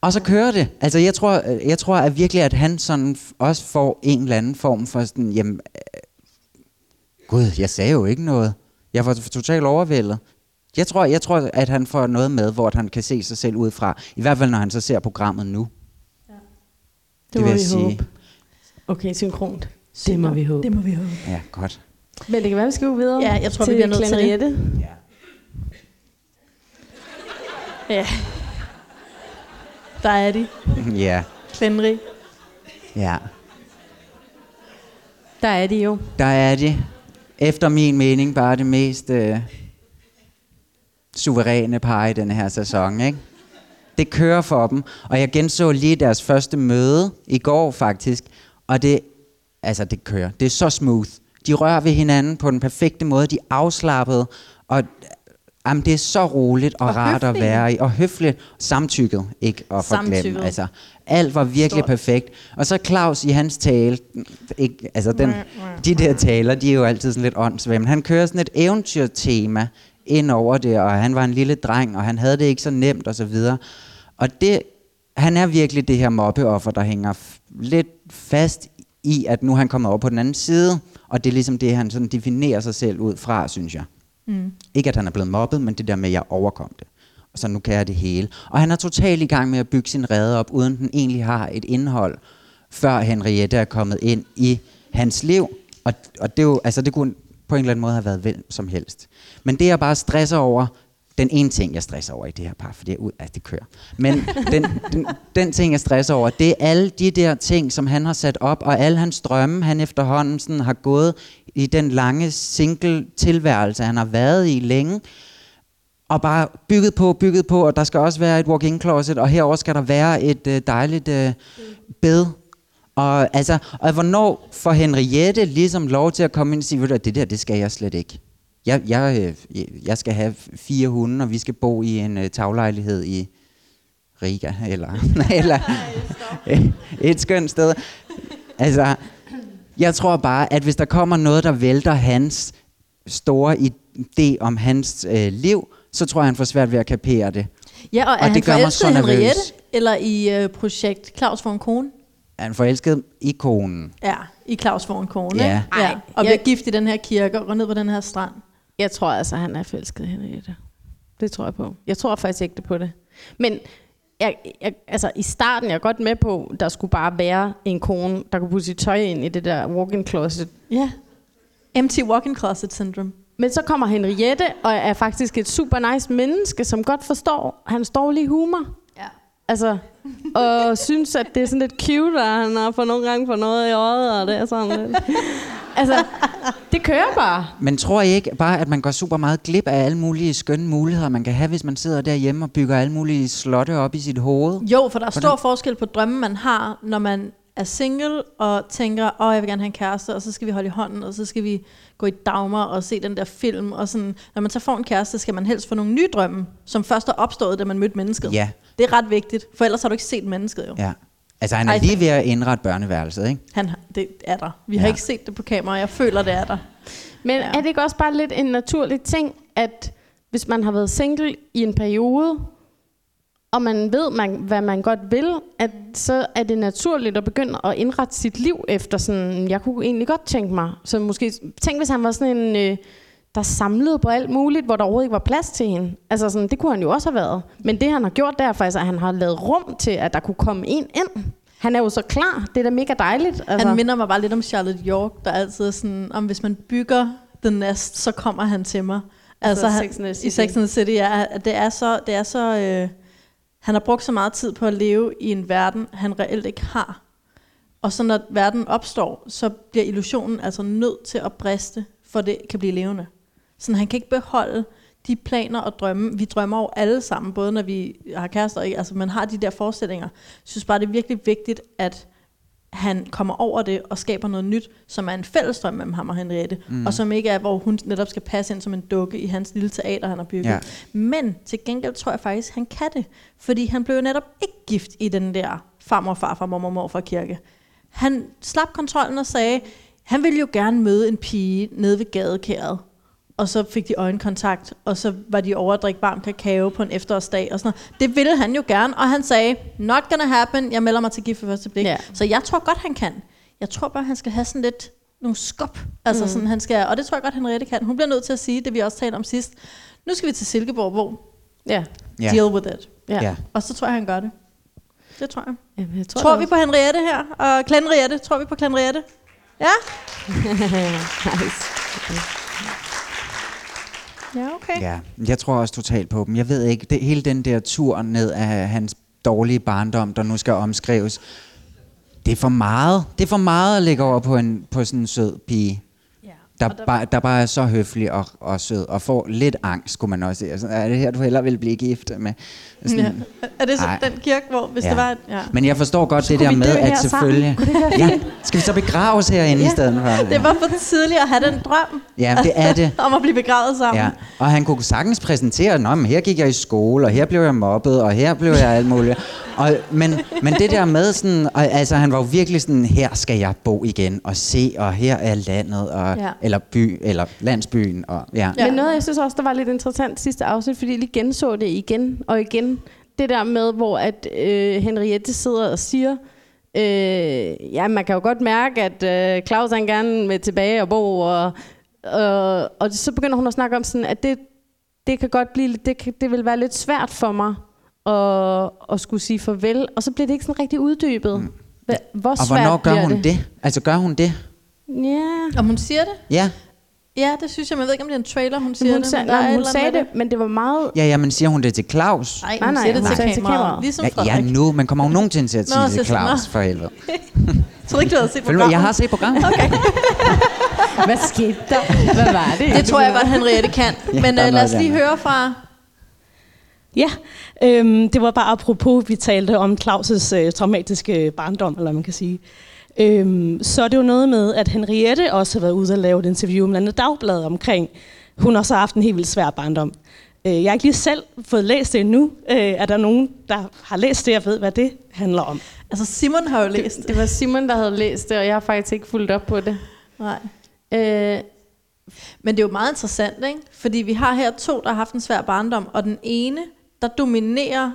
Og så kører det. Altså, jeg tror, jeg tror at virkelig, at han sådan også får en eller anden form for sådan, jamen, øh, gud, jeg sagde jo ikke noget. Jeg var totalt overvældet. Jeg tror, jeg tror, at han får noget med, hvor han kan se sig selv udefra. I hvert fald, når han så ser programmet nu. Det må vil vi jeg sige. håbe. Okay, synkront. Det må vi håbe. Det må vi håbe. Ja, godt. Men det kan være, vi skal videre. Ja, jeg tror, vi bliver nødt til det. Henriette. Ja. Der er de. Ja, Henry. ja. Der er de jo. Der er det, efter min mening, bare det mest øh, suveræne par i den her sæson. Ikke? Det kører for dem, og jeg genså lige deres første møde i går faktisk, og det, altså det kører. Det er så smooth. De rører ved hinanden på den perfekte måde, de er afslappede, og jamen, det er så roligt og, Og rart at høflige. være i, og høfligt samtykket, ikke at forglemme. Altså, alt var virkelig Stort. perfekt. Og så Claus i hans tale, ikke, altså den, de der taler, de er jo altid sådan lidt åndssvage, men han kører sådan et eventyrtema ind over det, og han var en lille dreng, og han havde det ikke så nemt og så videre. Og det, han er virkelig det her mobbeoffer, der hænger lidt fast i, at nu er han kommet over på den anden side, og det er ligesom det, han sådan definerer sig selv ud fra, synes jeg. Mm. Ikke at han er blevet mobbet, men det der med, at jeg overkom det. Og så nu kan jeg det hele. Og han er totalt i gang med at bygge sin rede op, uden den egentlig har et indhold, før Henriette er kommet ind i hans liv. Og, og det, er jo, altså, det kunne på en eller anden måde have været hvem som helst. Men det jeg bare stresser over, den ene ting, jeg stresser over i det her par, for det er ud, altså det kører. Men *laughs* den, den, den ting, jeg stresser over, det er alle de der ting, som han har sat op, og alle hans drømme, han efterhånden sådan har gået i den lange single tilværelse, han har været i længe, og bare bygget på, bygget på, og der skal også være et walk-in closet, og herover skal der være et øh, dejligt øh, bed. Og, altså, og hvornår får Henriette ligesom lov til at komme ind og sige, at det der, det skal jeg slet ikke. Jeg, jeg, øh, jeg skal have fire hunde, og vi skal bo i en øh, taglejlighed i Riga, eller, *laughs* eller et skønt sted. Altså, jeg tror bare, at hvis der kommer noget, der vælter hans store idé om hans øh, liv, så tror jeg, han får svært ved at kapere det. Ja, og er Og han det gør mig så. Henriette? Eller i øh, projekt Claus for en kone? Er han forelsket i konen? Ja, i Claus for en kone. Ja. ikke? ja. Og jeg- bliver gift i den her kirke og går ned på den her strand. Jeg tror altså, han er forelsket i Henriette. Det tror jeg på. Jeg tror faktisk ikke det på det. Men jeg, jeg, altså, i starten jeg er godt med på, der skulle bare være en kone, der kunne putte sit tøj ind i det der walk-in closet. Ja. Empty walk-in closet syndrome. Men så kommer Henriette, og er faktisk et super nice menneske, som godt forstår hans dårlige humor. Altså, og synes, at det er sådan lidt cute, at han har for nogle gange for noget i øjet, og det er sådan lidt. Altså, det kører bare. Men tror I ikke bare, at man går super meget glip af alle mulige skønne muligheder, man kan have, hvis man sidder derhjemme og bygger alle mulige slotte op i sit hoved? Jo, for der er Hvordan- stor forskel på drømme, man har, når man er single og tænker, åh, jeg vil gerne have en kæreste, og så skal vi holde i hånden, og så skal vi gå i Dagmar og se den der film. Og sådan, når man så får en kæreste, skal man helst få nogle nye drømme, som først er opstået, da man mødte mennesket. Ja, Det er ret vigtigt, for ellers har du ikke set mennesket jo. ja. Altså, han er Ej, lige ved at indrette børneværelset, ikke? Han, har- det er der. Vi har Ja. ikke set det på kamera, jeg føler, det er der. Men ja. er det ikke også bare lidt en naturlig ting, at hvis man har været single i en periode, og man ved, man, hvad man godt vil, at så er det naturligt at begynde at indrette sit liv efter sådan, jeg kunne egentlig godt tænke mig. Så måske, tænk hvis han var sådan en, øh, der samlede på alt muligt, hvor der overhovedet ikke var plads til hende. Altså sådan, det kunne han jo også have været. Men det han har gjort, det er faktisk, at han har lavet rum til, at der kunne komme en ind. han er jo så klar. Det er da mega dejligt. Altså. Han minder mig bare lidt om Charlotte York, der altid er sådan, om hvis man bygger The Nest, så kommer han til mig. Altså, Altså, Sex han, City. i Sex and City, ja, det er så, det er så øh, han har brugt så meget tid på at leve i en verden, han reelt ikke har. Og så når verden opstår, så bliver illusionen altså nødt til at briste, for det kan blive levende. Så han kan ikke beholde de planer og drømme. Vi drømmer jo alle sammen, både når vi har kærester, ikke? altså man har de der forestillinger. Jeg synes bare, det er virkelig vigtigt, at han kommer over det og skaber noget nyt, som er en fælles drøm mellem ham og Henriette, mm. og som ikke er, hvor hun netop skal passe ind som en dukke i hans lille teater, han har bygget. Ja. Men til gengæld tror jeg faktisk, han kan det, fordi han blev netop ikke gift i den der farmor, farfar, mormor, morfar kirke. Han slap kontrollen og sagde, han ville jo gerne møde en pige nede ved gadekæret. Og så fik de øjenkontakt, og så var de over at drikke varm kakao på en efterårsdag og sådan noget. Det ville han jo gerne, og han sagde, not gonna happen, jeg melder mig til gift for første blik. Ja. Så jeg tror godt, han kan. Jeg tror bare, han skal have sådan lidt nogle skub. Altså mm. sådan, han skal, og det tror jeg godt, Henriette kan. Hun bliver nødt til at sige det, vi også talte om sidst. Nu skal vi til Silkeborg, hvor Ja. Ja. deal with it. Ja. Ja. Og så tror jeg, han gør det. Det tror jeg. Jamen, jeg Tror, tror vi på Henriette her? Og Klenriette? Tror vi på Klenriette? Ja? *laughs* nice. Ja, okay. Ja, jeg tror også totalt på dem. Jeg ved ikke, det, hele den der tur ned af hans dårlige barndom, der nu skal omskrives, det er for meget. Det er for meget at lægge over på, en, på sådan en sød pige. Ja. Der, der- bare, der bare er så høflig og, og sød, og får lidt angst, skulle man også sige. Altså, er det her, du hellere vil blive gift med? Sådan, Ja. Er det så Ej. den kirke, hvor hvis Ja. det var... et- Ja. Men jeg forstår godt det der med, at selvfølgelig... Ja, skal vi så begraves herinde ja. i stedet for? Det var for tidligt at have den drøm Ja, det er det. *laughs* om at blive begravet sammen. Ja, og han kunne sagtens præsentere, Nå, men her gik jeg i skole, og her blev jeg mobbet, og her blev jeg alt muligt. *laughs* Og, men, men det der med sådan, og, altså han var jo virkelig sådan, her skal jeg bo igen, og se, og her er landet, og, Ja. Eller by, eller landsbyen, og ja. Ja. Men noget, jeg synes også, der var lidt interessant sidste afsnit, fordi jeg lige genså det igen og igen. Det der med, hvor at øh, Henriette sidder og siger, øh, ja, man kan jo godt mærke, at øh, Claus han gerne vil tilbage og bo, og, og, og så begynder hun at snakke om sådan, at det, det kan godt blive, lidt- det, kan, det vil være lidt svært for mig at, at skulle sige farvel, og så bliver det ikke sådan rigtig uddybet. Mm. Hvor Og hvornår gør hun det? det? Altså gør hun det? Ja. Om hun siger det? Ja, Ja, det synes jeg. Men jeg ved ikke, om det er en trailer, hun siger Hun, det. sag, nej, hun sagde det, men det var meget... ja, ja, men siger hun det til Claus? Nej, Nej, hun nej, siger det hun til til kameraet. Ligesom Ja, ja, nu, men kommer hun nogensinde til at sige Nå, det til Claus for helvede? *laughs* Jeg troede ikke, du havde set programmet. Jeg har set programmet. *laughs* Okay. *laughs* Hvad skete der? Hvad var det? Det tror jeg godt, Henriette kan. Ja, Men er øh, lad os lige høre fra... Ja, øhm, det var bare apropos, vi talte om Claus' øh, traumatiske barndom, eller man kan sige. Øhm, så er det jo noget med, at Henriette også har været ude og lave et interview med andet dagblad omkring, hun også har haft en helt vildt svær barndom. Øh, jeg har ikke lige selv fået læst det endnu. Øh, er der nogen, der har læst det og ved, hvad det handler om? Altså, Simon har jo læst Det, det var Simon, der havde læst det, og jeg har faktisk ikke fulgt op på det. Nej. Øh, Men det er jo meget interessant, ikke? Fordi vi har her to, der har haft en svær barndom, og den ene, der dominerer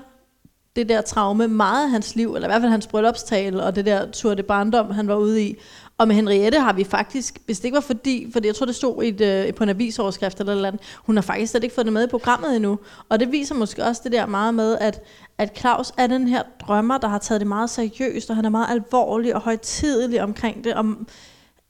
det der traume meget af hans liv, eller i hvert fald hans bryllupstale, og det der tur det barndom, han var ude i. Og med Henriette har vi faktisk, hvis det ikke var fordi, for jeg tror, det stod i et, øh, på en avisoverskrift eller noget andet, hun har faktisk slet ikke fået det med i programmet endnu. Og det viser måske også det der meget med, at, at Claus er den her drømmer, der har taget det meget seriøst, og han er meget alvorlig og højtidelig omkring det. Om,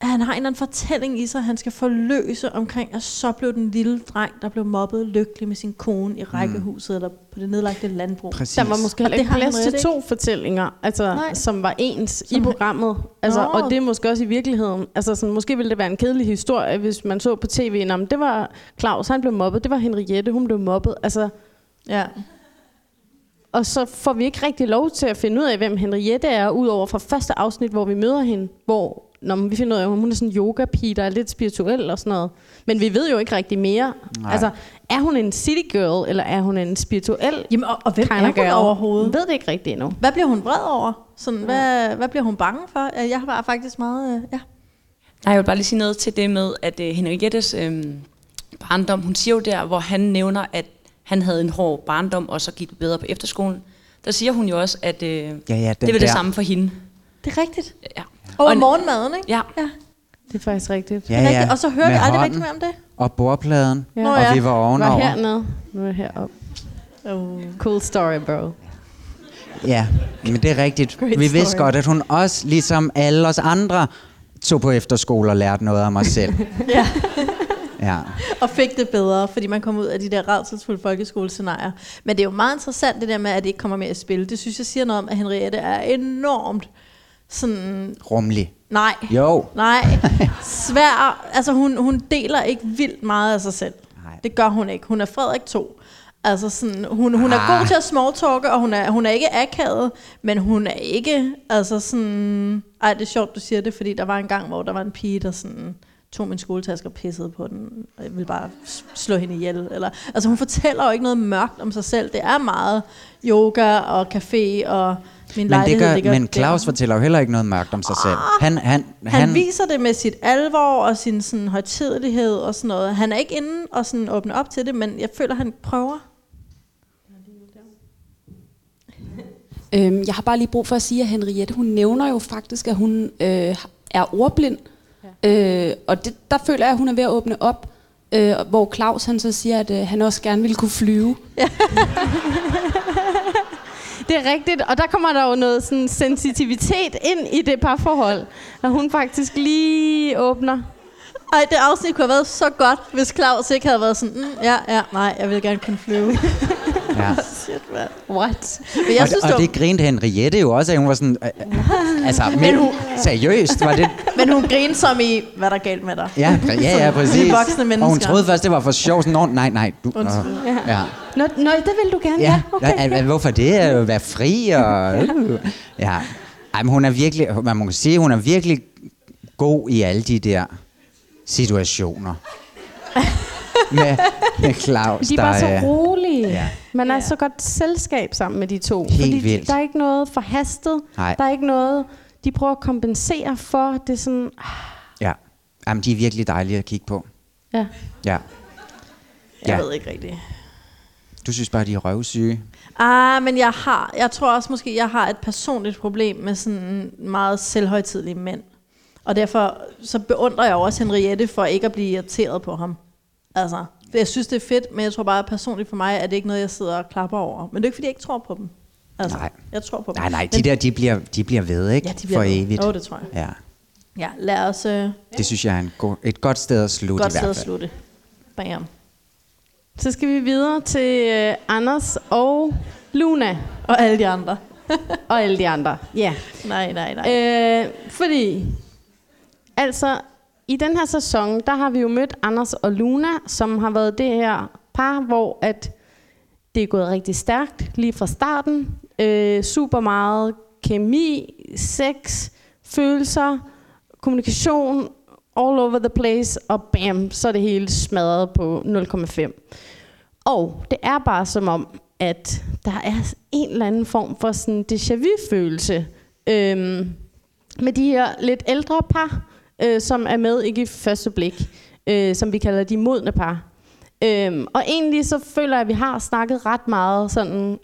at han har en eller anden fortælling i sig, han skal forløse omkring, at så blev den lille dreng, der blev mobbet lykkelig med sin kone i rækkehuset, eller på det nedlagte landbrug. Præcis. der var måske heller det ikke har plads til to fortællinger, altså, Nej. som var ens Som- i programmet. Altså, Nå. og det er måske også i virkeligheden. Altså, sådan, måske ville det være en kedelig historie, hvis man så på tv, Nå, men det var Claus, han blev mobbet, det var Henriette, hun blev mobbet. Altså, Ja. og så får vi ikke rigtig lov til at finde ud af, hvem Henriette er, udover fra første afsnit, hvor vi møder hende, hvor når vi finder ud af, at hun er sådan en yoga-pige, der er lidt spirituel og sådan noget. Men vi ved jo ikke rigtig mere. Nej. Altså, er hun en city girl, eller er hun en spirituel Jamen, og, og hvem er hun girl? overhovedet? Ved det ikke rigtigt endnu. Hvad bliver hun vred over? Sådan, hvad, hvad bliver hun bange for? Jeg var faktisk meget... øh, Ja. Nej, jeg vil bare lige sige noget til det med, at uh, Henriettes øh, barndom, hun siger jo der, hvor han nævner, at han havde en hård barndom, og så gik det bedre på efterskolen. Der siger hun jo også, at øh, Ja, ja, det var det samme for hende. Det er rigtigt. Ja. Og, Og- morgenmaden, ikke? Ja. ja. Det er faktisk rigtigt. Ja, Det er ja. rigtigt. Og så hører vi aldrig hånden rigtig mere om det. Og bordpladen, Ja. Nå og vi var Var ovenover. hernede. Nu er jeg heroppe. Oh. Cool story, bro. Ja, men det er rigtigt. Great Vi vidste story. godt, at hun også, ligesom alle os andre, tog på efterskole og lærte noget om mig selv. *laughs* Ja. Ja. og fik det bedre, fordi man kom ud af de der rædselsfulde folkeskolescenarier. Men det er jo meget interessant det der med, at det ikke kommer mere i spil. Det synes jeg siger noget om, at Henriette er enormt sådan... Rummelig. Nej. Jo. Nej. *laughs* Svær. Altså hun, hun deler ikke vildt meget af sig selv. Nej. Det gør hun ikke. Hun er Frederik 2. Altså sådan, hun, hun er Ah. god til at smalltalke, og hun er, hun er ikke akavet, men hun er ikke, altså sådan... Ej, det er sjovt, du siger det, fordi der var en gang, hvor der var en pige, der sådan tog min skoletaske og pissede på den, og jeg ville bare slå hende ihjel. Eller, altså hun fortæller jo ikke noget mørkt om sig selv. Det er meget yoga og café og min Men, det gør, ligger men Claus der. fortæller jo heller ikke noget mørkt om sig selv. Han, han, Han, han viser det med sit alvor og sin sådan, højtidelighed og sådan noget. Han er ikke inde og sådan åbne op til det, men jeg føler, han prøver. *laughs* Øhm, jeg har bare lige brug for at sige, at Henriette, hun nævner jo faktisk, at hun øh, er ordblind. Ja. Øh, og det, der føler jeg, at hun er ved at åbne op. Øh, hvor Claus han så siger, at øh, han også gerne ville kunne flyve. *laughs* Det er rigtigt, og der kommer der jo noget sådan sensitivitet ind i det parforhold, at hun faktisk lige åbner. Ej, det afsnit kunne have været så godt, hvis Claus ikke havde været sådan, mm, ja, ja, nej, jeg vil gerne kunne flyve. Ja. *laughs* Shit, man. What? Men jeg og, synes, og det var, det grinte Henriette jo også, at hun var sådan... Øh, øh, altså, men, seriøst, var det... *laughs* men hun griner som i, hvad er der er galt med dig? Ja, ja, ja, præcis. voksne Og hun mennesker. troede først, det var for sjov. Sådan, "Nå, nej, nej. Du, øh, Undskyld. ja. Nå, nå, det vil du gerne, Ja, ja. okay. ja. Okay. hvorfor det? At være fri og... Øh. Ja. Ej, men hun er virkelig... Man må sige, hun er virkelig god i alle de der situationer. *laughs* med, med Claus, De er der bare så rolige. Ja. Man er så godt selskab sammen med de to. Helt fordi vildt. der er ikke noget forhastet. Nej. Der er ikke noget, de prøver at kompensere for. Det er sådan, ah, Ja. Jamen, de er virkelig dejlige at kigge på. ja. Ja. Jeg Ja. ved ikke rigtigt. Du synes bare, de er røvsyge. Ah, men jeg har, jeg tror også måske, jeg har et personligt problem med sådan meget selvhøjtidlige mænd. Og derfor så beundrer jeg også Henriette for ikke at blive irriteret på ham. Altså, jeg synes, det er fedt, men jeg tror bare personligt for mig, at det ikke noget, jeg sidder og klapper over. Men det er ikke, fordi jeg ikke tror på dem. Altså, Nej. jeg tror på dem. Nej, nej, de Men- der, de bliver, de bliver ved, ikke? Ja, de bliver For ved. evigt. Jo, det tror jeg. Ja. Ja, lad os øh, Det synes jeg er en god, et godt sted at slutte godt i sted hvert at fald. slutte. Bam. Så skal vi videre til øh, Anders og Luna. Og alle de andre. *laughs* og alle de andre. Ja. Nej, nej, nej. Øh, fordi, altså, i den her sæson, der har vi jo mødt Anders og Luna, som har været det her par, hvor at det er gået rigtig stærkt lige fra starten. Øh, super meget kemi, sex, følelser, kommunikation, all over the place, og bam, så er det hele smadret på 0,5. Og det er bare som om, at der er en eller anden form for sådan déjà vu-følelse øhm, med de her lidt ældre par, øh, som er med ikke i første blik, øh, som vi kalder de modne par. Øhm, og egentlig så føler jeg, at vi har snakket ret meget sådan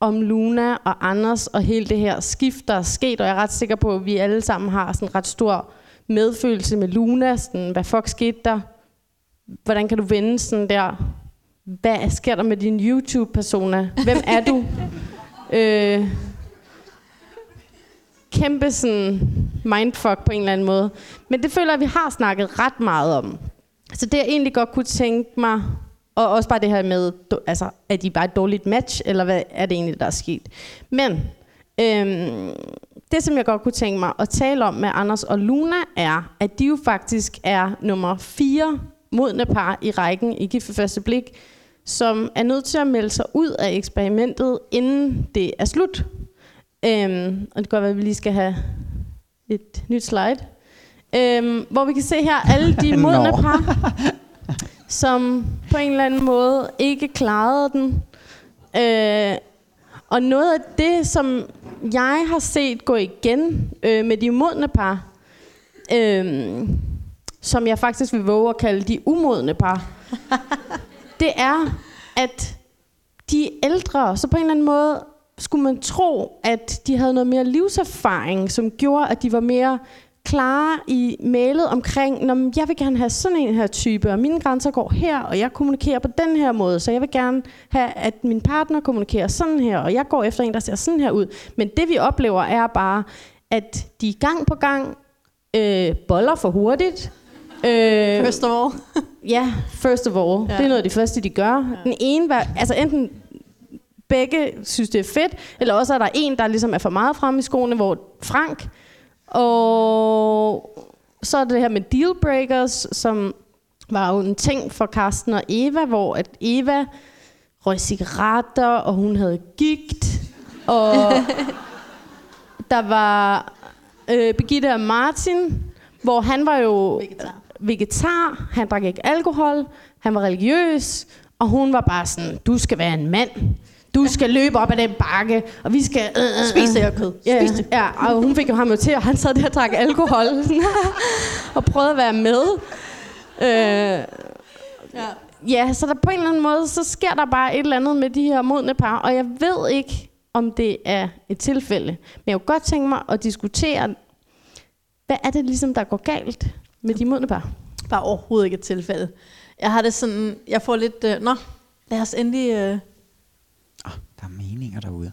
om Luna og Anders og hele det her skift, der er sket, og jeg er ret sikker på, at vi alle sammen har sådan ret stor medfølelse med Luna. Sådan, hvad fuck skete der? Hvordan kan du vende sådan der? Hvad sker der med din YouTube-persona? Hvem er du? *laughs* øh, kæmpe sådan mindfuck på en eller anden måde. Men det føler jeg, at vi har snakket ret meget om. Så det jeg egentlig godt kunne tænke mig, og også bare det her med, altså, er de bare et dårligt match, eller hvad er det egentlig, der er sket? Men øhm, det, som jeg godt kunne tænke mig at tale om med Anders og Luna, er, at de jo faktisk er nummer fire modne par i rækken i Gift for første blik, som er nødt til at melde sig ud af eksperimentet, inden det er slut. Øhm, og det kan godt være, at vi lige skal have et nyt slide. Øhm, hvor vi kan se her alle de *laughs* modne par, som på en eller anden måde ikke klarede den. Øh, og noget af det, som jeg har set gå igen øh, med de modne par, øh, som jeg faktisk vil våge at kalde de umodne par, *laughs* det er, at de er ældre, så på en eller anden måde skulle man tro, at de havde noget mere livserfaring, som gjorde, at de var mere klare i mailet omkring, når jeg vil gerne have sådan en her type, og mine grænser går her, og jeg kommunikerer på den her måde, så jeg vil gerne have, at min partner kommunikerer sådan her, og jeg går efter en, der ser sådan her ud. Men det vi oplever er bare, at de gang på gang øh, boller for hurtigt. Øh, first of all. ja, first of all. Ja. Det er noget af det første, de gør. Ja. Den ene, var, altså enten begge synes, det er fedt, eller også er der en, der ligesom er for meget frem i skoene, hvor Frank, og så er det her med dealbreakers, som var jo en ting for Karsten og Eva, hvor at Eva røg cigaretter, og hun havde gigt, og *laughs* der var øh, Birgitte og Martin, hvor han var jo vegetar. vegetar, han drak ikke alkohol, han var religiøs, og hun var bare sådan, du skal være en mand. Du skal løbe op ad den bakke, og vi skal... Øh, øh, Spis det her kød. Ja, Spis det. ja, og hun fik jo ham jo til, og han sad der og drak alkohol. *laughs* og prøvede at være med. Øh, ja. ja, så der på en eller anden måde, så sker der bare et eller andet med de her modne par, og jeg ved ikke, om det er et tilfælde. Men jeg kunne godt tænke mig at diskutere, hvad er det ligesom, der går galt med de modne par? Bare overhovedet ikke et tilfælde. Jeg har det sådan, jeg får lidt, øh, nå, lad os endelig... Øh... Der er meninger derude.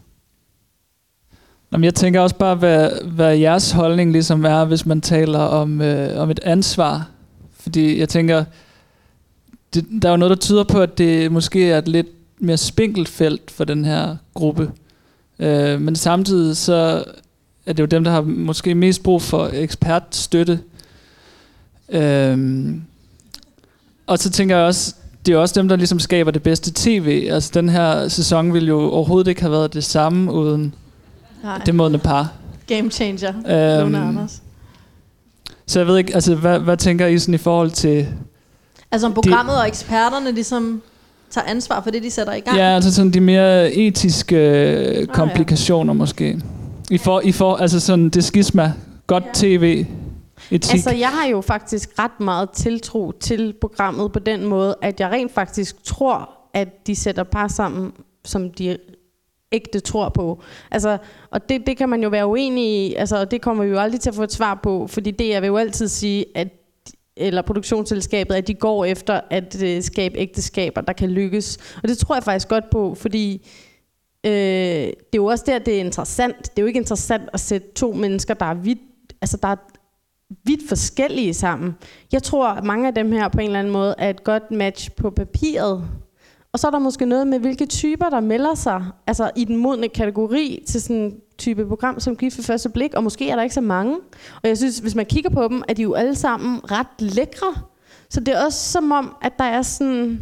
Jamen, jeg tænker også bare, hvad, hvad jeres holdning ligesom er, hvis man taler om, øh, om et ansvar. Fordi jeg tænker, det, der er jo noget, der tyder på, at det måske er et lidt mere spinkelt felt for den her gruppe. Øh, men samtidig så er det jo dem, der har måske mest brug for ekspertstøtte. Øh, og så tænker jeg også, det er også dem, der ligesom skaber det bedste tv. Altså den her sæson ville jo overhovedet ikke have været det samme uden Nej. det modne par. Game changer, øhm, Anders. Så jeg ved ikke, altså hvad, hvad tænker I sådan i forhold til... Altså om programmet de, og eksperterne ligesom tager ansvar for det, de sætter i gang? Ja, altså sådan de mere etiske øh, komplikationer oh, ja. måske. I for, I for, altså sådan det skisma, godt ja. tv, etik. Altså jeg har jo faktisk ret meget tiltro til programmet på den måde, at jeg rent faktisk tror, at de sætter par sammen, som de ægte tror på. Altså, og det, det kan man jo være uenig i, altså, og det kommer vi jo aldrig til at få et svar på, fordi det jeg vil jo altid sige, at eller produktionsselskabet, at de går efter at øh, skabe ægteskaber, der kan lykkes. Og det tror jeg faktisk godt på, fordi øh, det er jo også der, det er interessant. Det er jo ikke interessant at sætte to mennesker, der er vidt, altså der er vidt forskellige sammen. Jeg tror, at mange af dem her på en eller anden måde er et godt match på papiret. Og så er der måske noget med, hvilke typer, der melder sig altså i den modne kategori til sådan en type program som Gift for første blik, og måske er der ikke så mange. Og jeg synes, hvis man kigger på dem, er de jo alle sammen ret lækre. Så det er også som om, at der er sådan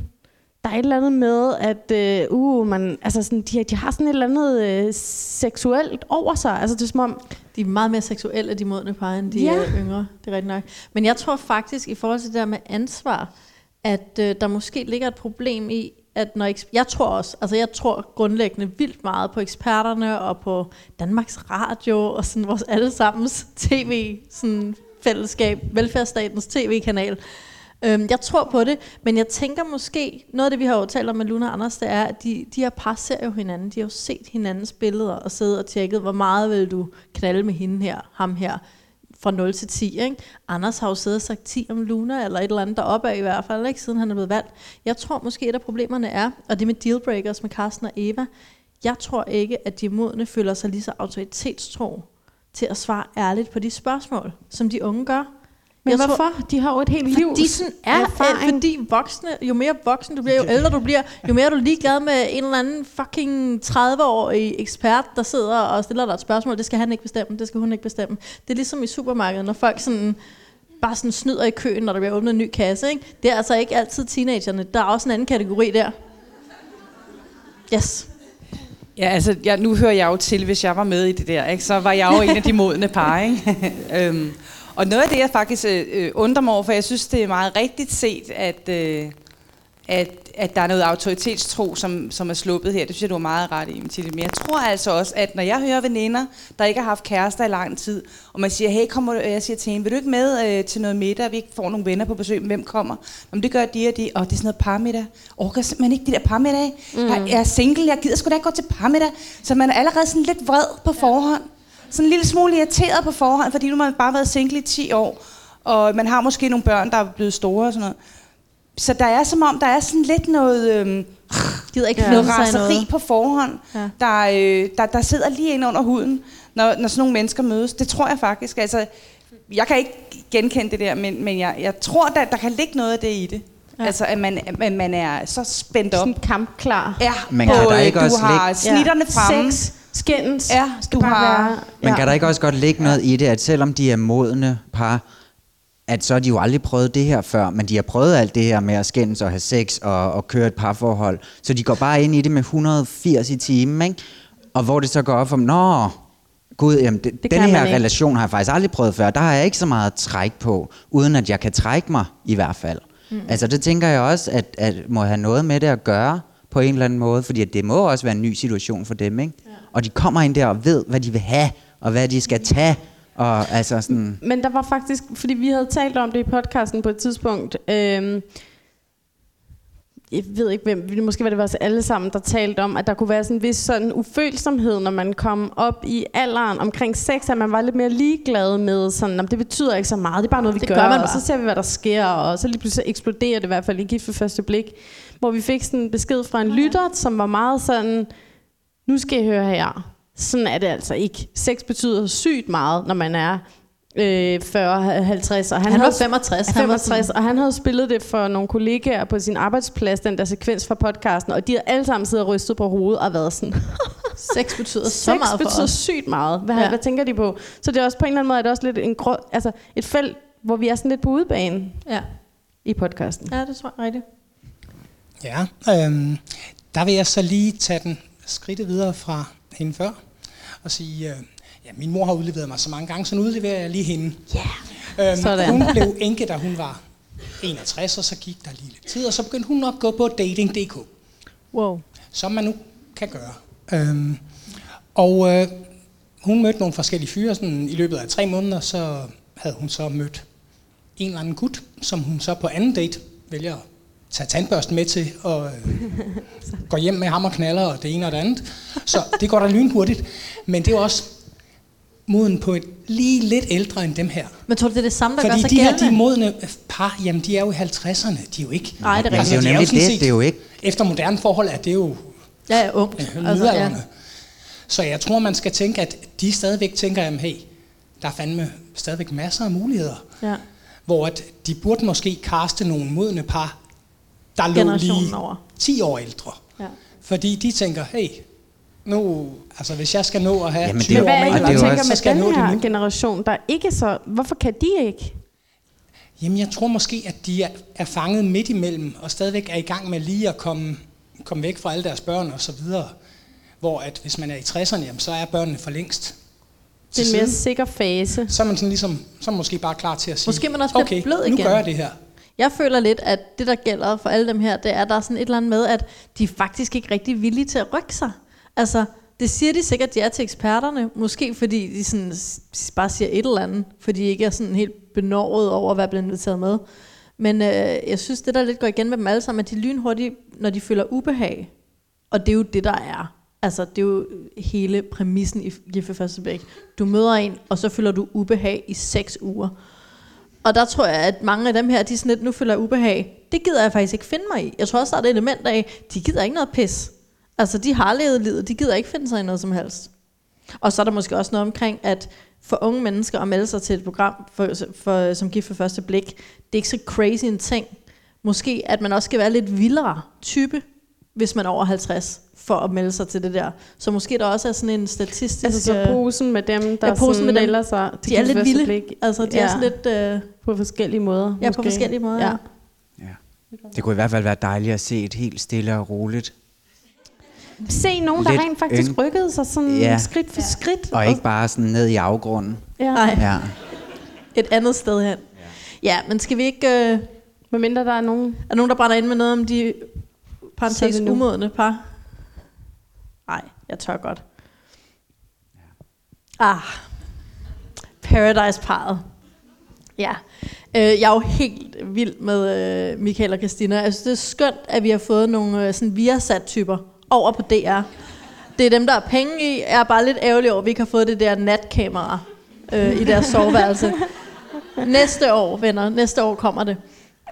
der er et eller andet med, at øh, uh, man, altså sådan, de, de har sådan et eller andet øh, seksuelt over sig. Altså, det er som om, de er meget mere seksuelle, de modne par, end de ja. er yngre. Det er rigtigt nok. Men jeg tror faktisk, i forhold til det der med ansvar, at øh, der måske ligger et problem i, at når jeg tror også, altså jeg tror grundlæggende vildt meget på eksperterne og på Danmarks Radio og sådan vores allesammens tv sådan fællesskab, velfærdsstatens tv-kanal. Øhm, jeg tror på det, men jeg tænker måske, noget af det, vi har jo talt om med Luna og Anders, det er, at de, de her par ser jo hinanden. De har jo set hinandens billeder og siddet og tjekket, hvor meget vil du knalde med hende her, ham her, fra 0 til 10. Ikke? Anders har jo siddet og sagt 10 om Luna, eller et eller andet deroppe af i hvert fald, ikke? siden han er blevet valgt. Jeg tror måske, et af problemerne er, og det med dealbreakers med Carsten og Eva, jeg tror ikke, at de modne føler sig lige så autoritetstro til at svare ærligt på de spørgsmål, som de unge gør. Men jeg hvorfor? Tror, de har jo et helt liv de sådan er, erfaring. Fordi voksne, jo mere voksen du bliver, jo ældre du bliver, jo mere er du ligeglad med en eller anden fucking 30-årig ekspert, der sidder og stiller dig et spørgsmål. Det skal han ikke bestemme, det skal hun ikke bestemme. Det er ligesom i supermarkedet, når folk sådan bare sådan snyder i køen, når der bliver åbnet en ny kasse. Ikke? Det er altså ikke altid teenagerne. Der er også en anden kategori der. Yes. Ja, altså, ja, nu hører jeg jo til, hvis jeg var med i det der, ikke? så var jeg jo en af de modne par. Ikke? *laughs* øhm, og noget af det, jeg faktisk øh, undrer mig over, for jeg synes, det er meget rigtigt set, at, øh, at, at der er noget autoritetstro, som, som er sluppet her. Det synes jeg, du er meget ret i, Mathilde. Men jeg tror altså også, at når jeg hører veninder, der ikke har haft kærester i lang tid, og man siger, hey, kommer, jeg siger til hende, vil du ikke med øh, til noget middag, vi ikke får nogle venner på besøg, hvem kommer? Jamen, det gør de og de, og det er sådan noget parmiddag. Orker simpelthen ikke de der parmiddag. Mm. Jeg, jeg er single, jeg gider sgu da ikke gå til parmiddag. Så man er allerede sådan lidt vred på forhånd. Sådan en lille smule irriteret på forhånd, fordi nu har man bare været single i 10 år, og man har måske nogle børn, der er blevet store og sådan noget. Så der er som om, der er sådan lidt noget, øhm, Gider ikke ja. noget raseri noget. på forhånd, Ja. der, øh, der, der sidder lige ind under huden, når, når sådan nogle mennesker mødes. Det tror jeg faktisk. Altså, jeg kan ikke genkende det der, men, men jeg, jeg tror, der, der kan ligge noget af det i det. Ja. Altså, at man, at man er så spændt op. Sådan kampklar. Ja, Men kan og, der øh, ikke du også har ligge- snitterne Ja. fremme. Sex, skændes. Ja, skal du bare har- være- Men kan der ikke også godt ligge noget i det, at selvom de er modne par, at så har de jo aldrig prøvet det her før, men de har prøvet alt det her med at skændes og have sex og, og køre et parforhold. Så de går bare ind i det med 180 i timen, ikke? Og hvor det så går op for dem, nå, gud, jamen, det, Det den her ikke. relation har jeg faktisk aldrig prøvet før. Der har jeg ikke så meget træk på, uden at jeg kan trække mig i hvert fald. Mm. Altså det tænker jeg også, at, at må have noget med det at gøre på en eller anden måde, fordi at det må også være en ny situation for dem, ikke? Og de kommer ind der og ved, hvad de vil have, og hvad de skal tage, og altså sådan... Men der var faktisk, fordi vi havde talt om det i podcasten på et tidspunkt, øhm, jeg ved ikke hvem, måske var det os alle sammen, der talte om, at der kunne være sådan en vis sådan ufølsomhed, når man kom op i alderen omkring sex, at man var lidt mere ligeglad med sådan, "Nå, det betyder ikke så meget, det er bare noget, vi Det gør, gør. man og så ser vi, hvad der sker, og så lige pludselig eksploderer det i hvert fald i gift ved første blik, hvor vi fik sådan en besked fra en lytter, som var meget sådan, nu skal I høre her, sådan er det altså ikke. Sex betyder sygt meget, når man er øh, 40-50. Og Han var havde- 65, han var 65 og han havde spillet det for nogle kollegaer på sin arbejdsplads, den der sekvens fra podcasten, og de havde alle sammen siddet og rystet på hovedet og været sådan, *laughs* Sex betyder så sex meget for betyder os. sygt meget. Hvad, Ja. ja. hvad tænker de på? Så det er også på en eller anden måde, er det også lidt en grå, altså et felt, hvor vi er sådan lidt på udebane Ja. i podcasten. ja, det tror jeg rigtigt. Ja, øhm, der vil jeg så lige tage den skridtet videre fra hende før og sige, øh, ja, min mor har udleveret mig så mange gange, så nu udleverer jeg lige hende. Yeah. Øhm, Sådan. hun blev enke, da hun var 61, og så gik der lige lidt tid, og så begyndte hun at gå på dating.dk, Wow. som man nu kan gøre. Øhm, og øh, hun mødte nogle forskellige fyre, sådan i løbet af tre måneder, så havde hun så mødt en eller anden gut, som hun så på anden date vælger at tage tandbørsten med til, og øh, *laughs* går hjem med ham og knaller, og det ene og det andet. Så det går da lynhurtigt. Men det er jo også moden på et lige lidt ældre end dem her. Men tror du, det er det samme, der gør Fordi sig de her, gældende? de modne par, jamen de er jo i 50'erne. De er jo ikke... Nej, det er Altså, rigtigt. det er jo nemlig sådan det, set- det er jo ikke... Efter moderne forhold er det jo Ja, ja, ungt. øh, Altså, ja. Så jeg tror, man skal tænke, at de stadigvæk tænker, jamen hey, der er fandme stadigvæk masser af muligheder. Ja. Hvor at de burde måske kaste nogle modne par, der lå Generationen lige over. 10 år ældre. Ja. Fordi de tænker, hey, nu, altså hvis jeg skal nå at have Jamen, det 20 er år Hvad jo- er med det, det du er tænker med skal jeg den nå det her nu. generation, der ikke så... Hvorfor kan de ikke? Jamen, jeg tror måske, at de er, er fanget midt imellem, og stadigvæk er i gang med lige at komme, komme væk fra alle deres børn og så videre. Hvor at hvis man er i 60'erne, jamen, så er børnene for længst Det er en mere sikker fase. Så er man sådan ligesom, så er man måske bare klar til at sige, Måske man også okay, blød nu igen." gør jeg det her. Jeg føler lidt, at det, der gælder for alle dem her, det er, at der er sådan et eller andet med, at de er faktisk ikke rigtig villige til at rykke sig. Altså, det siger de sikkert, ja til eksperterne. Måske fordi de sådan, bare siger et eller andet, fordi de ikke er sådan helt benåret over at være blevet inviteret med. Men øh, jeg synes, det der lidt går igen med dem alle sammen, at de lynhurtigt, når de føler ubehag. Og det er jo det, der er. Altså, det er jo hele præmissen i Gift Førstebæk. Du møder en, og så føler du ubehag i seks uger. Og der tror jeg, at mange af dem her, de sådan lidt, nu føler ubehag. Det gider jeg faktisk ikke finde mig i. Jeg tror også, der er et element af, de gider ikke noget pis. Altså, de har levet livet, de gider ikke finde sig i noget som helst. Og så er der måske også noget omkring, at for unge mennesker at melde sig til et program for, for, som gift for første blik, det er ikke så crazy en ting. Måske, at man også skal være lidt vildere type, hvis man er over 50, for at melde sig til det der. Så måske der også er sådan en statistisk... Altså så øh, posen med dem, der Ja, posen sådan med dem. melder sig til de er lidt vilde. Blik. Altså, de ja. er sådan lidt... Øh, på forskellige måder. ja, på måske. forskellige måder. Ja. Ja. Det kunne i hvert fald være dejligt at se et helt stille og roligt. Se nogen, der rent faktisk yng- rykkede sig sådan Ja. ja. skridt for skridt. Og ikke bare sådan ned i afgrunden. Ja. Nej, Ja. et andet sted hen. Ja, men skal vi ikke... Øh, Med mindre der er nogen... er der nogen, der brænder ind med noget om de parentes umodne par? Nej, jeg tør godt. Ah, Paradise-parret. Ja, øh, jeg er jo helt vild med øh, Michael og Christina. Jeg synes, det er skønt, at vi har fået nogle øh, sådan Viasat-typer over på DR. Det er dem, der er penge i. Jeg er bare lidt ærgerlig over, at vi ikke har fået det der natkamera øh, i deres *laughs* soveværelse. næste år, venner. Næste år kommer det.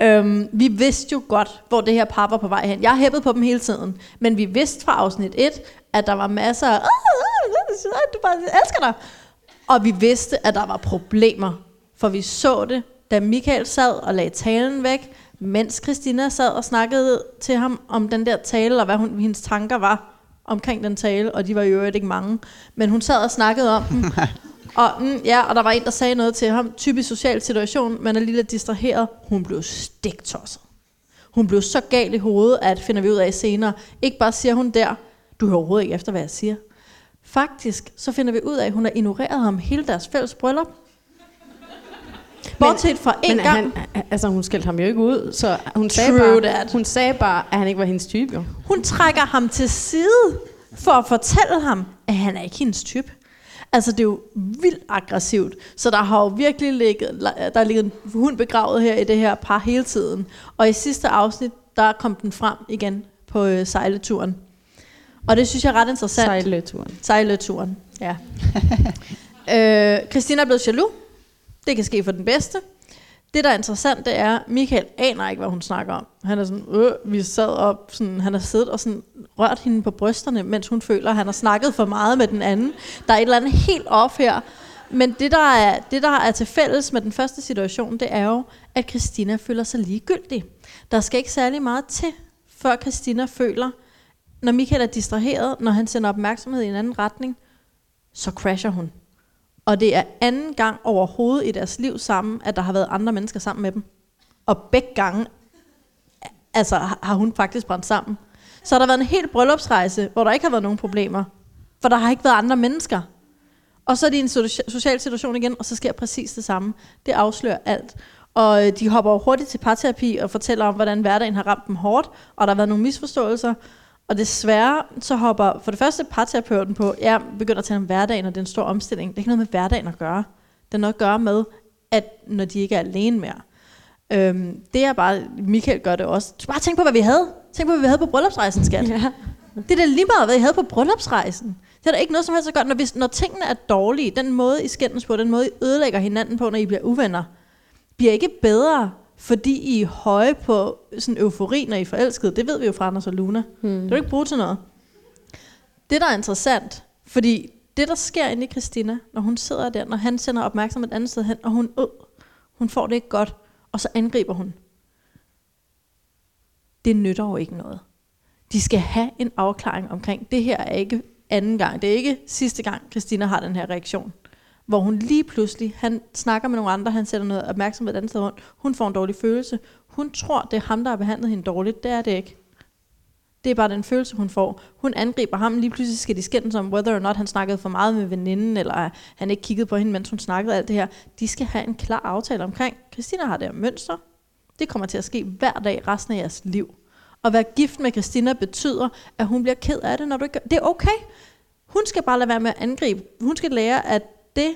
Øhm, vi vidste jo godt, hvor det her par var på vej hen. Jeg har hæppet på dem hele tiden. Men vi vidste fra afsnit 1, at der var masser af... Du bare elsker dig. Og vi vidste, at der var problemer. For vi så det, da Michael sad og lagde talen væk, mens Christina sad og snakkede til ham om den der tale, og hvad hun, hendes tanker var omkring den tale, og de var jo øvrigt ikke mange. Men hun sad og snakkede om den. *laughs* Og, mm, ja, og der var en, der sagde noget til ham. Typisk social situation, man er lige lidt distraheret. Hun blev stiktosset. Hun blev så gal i hovedet, at finder vi ud af senere. Ikke bare siger hun der, du hører overhovedet ikke efter, hvad jeg siger. Faktisk, så finder vi ud af, at hun har ignoreret ham hele deres fælles bryllup. Bortset fra en men gang. Han, altså, hun skældte ham jo ikke ud, så hun sagde, True bare, that. hun sagde bare, at han ikke var hendes type. Jo. Hun trækker ham til side for at fortælle ham, at han er ikke hendes type. Altså, det er jo vildt aggressivt. Så der har jo virkelig ligget, der er ligget en hund begravet her i det her par hele tiden. Og i sidste afsnit, der kom den frem igen på øh, sejleturen. Og det synes jeg er ret interessant. Sejleturen. Sejleturen, ja. *laughs* øh, Christina er blevet jaloux. Det kan ske for den bedste. Det, der er interessant, det er, Michael aner ikke, hvad hun snakker om. Han er sådan, øh, vi sad op, sådan, han har siddet og sådan, rørt hende på brysterne, mens hun føler, at han har snakket for meget med den anden. Der er et eller andet helt off her. Men det der, er, det, der er til fælles med den første situation, det er jo, at Christina føler sig ligegyldig. Der skal ikke særlig meget til, før Christina føler, når Michael er distraheret, når han sender opmærksomhed i en anden retning, så crasher hun. Og det er anden gang overhovedet i deres liv sammen, at der har været andre mennesker sammen med dem. Og begge gange altså, har hun faktisk brændt sammen. Så har der været en helt bryllupsrejse, hvor der ikke har været nogen problemer. For der har ikke været andre mennesker. Og så er de i en social situation igen, og så sker præcis det samme. Det afslører alt. Og øh, de hopper hurtigt til parterapi og fortæller om, hvordan hverdagen har ramt dem hårdt, og der har været nogle misforståelser. Og desværre så hopper for det første parterapeuten på, jeg begynder at tale om hverdagen, og det er en stor omstilling. Det er ikke noget med hverdagen at gøre. Det har noget at gøre med, at når de ikke er alene mere. Øhm, det er bare, Michael gør det også. Bare tænk på, hvad vi havde. Tænk på, hvad vi havde på bryllupsrejsen, skat. Ja. Det er da lige meget, hvad I havde på bryllupsrejsen. Det er da ikke noget som helst at gøre. Når, hvis, når tingene er dårlige, den måde I skændes på, den måde I ødelægger hinanden på, når I bliver uvenner, bliver ikke bedre, fordi I er høje på sådan eufori, når I er forelskede. Det ved vi jo fra Anders og Luna. Hmm. Det vil du ikke bruge til noget. Det, der er interessant, fordi det, der sker inde i Christina, når hun sidder der, når han sender opmærksomhed et andet sted hen, og hun, øh, hun får det ikke godt, og så angriber hun. Det nytter jo ikke noget. De skal have en afklaring omkring, det her er ikke anden gang, det er ikke sidste gang, Christina har den her reaktion hvor hun lige pludselig, han snakker med nogle andre, han sætter noget opmærksomhed et andet sted rundt, hun får en dårlig følelse. Hun tror, det er ham, der har behandlet hende dårligt. Det er det ikke. Det er bare den følelse, hun får. Hun angriber ham, lige pludselig skal de skændes om, whether or not han snakkede for meget med veninden, eller han ikke kiggede på hende, mens hun snakkede alt det her. De skal have en klar aftale omkring. Christina har det her mønster. Det kommer til at ske hver dag resten af jeres liv. At være gift med Christina betyder, at hun bliver ked af det, når du ikke... Det er okay. Hun skal bare lade være med at angribe. Hun skal lære, at det,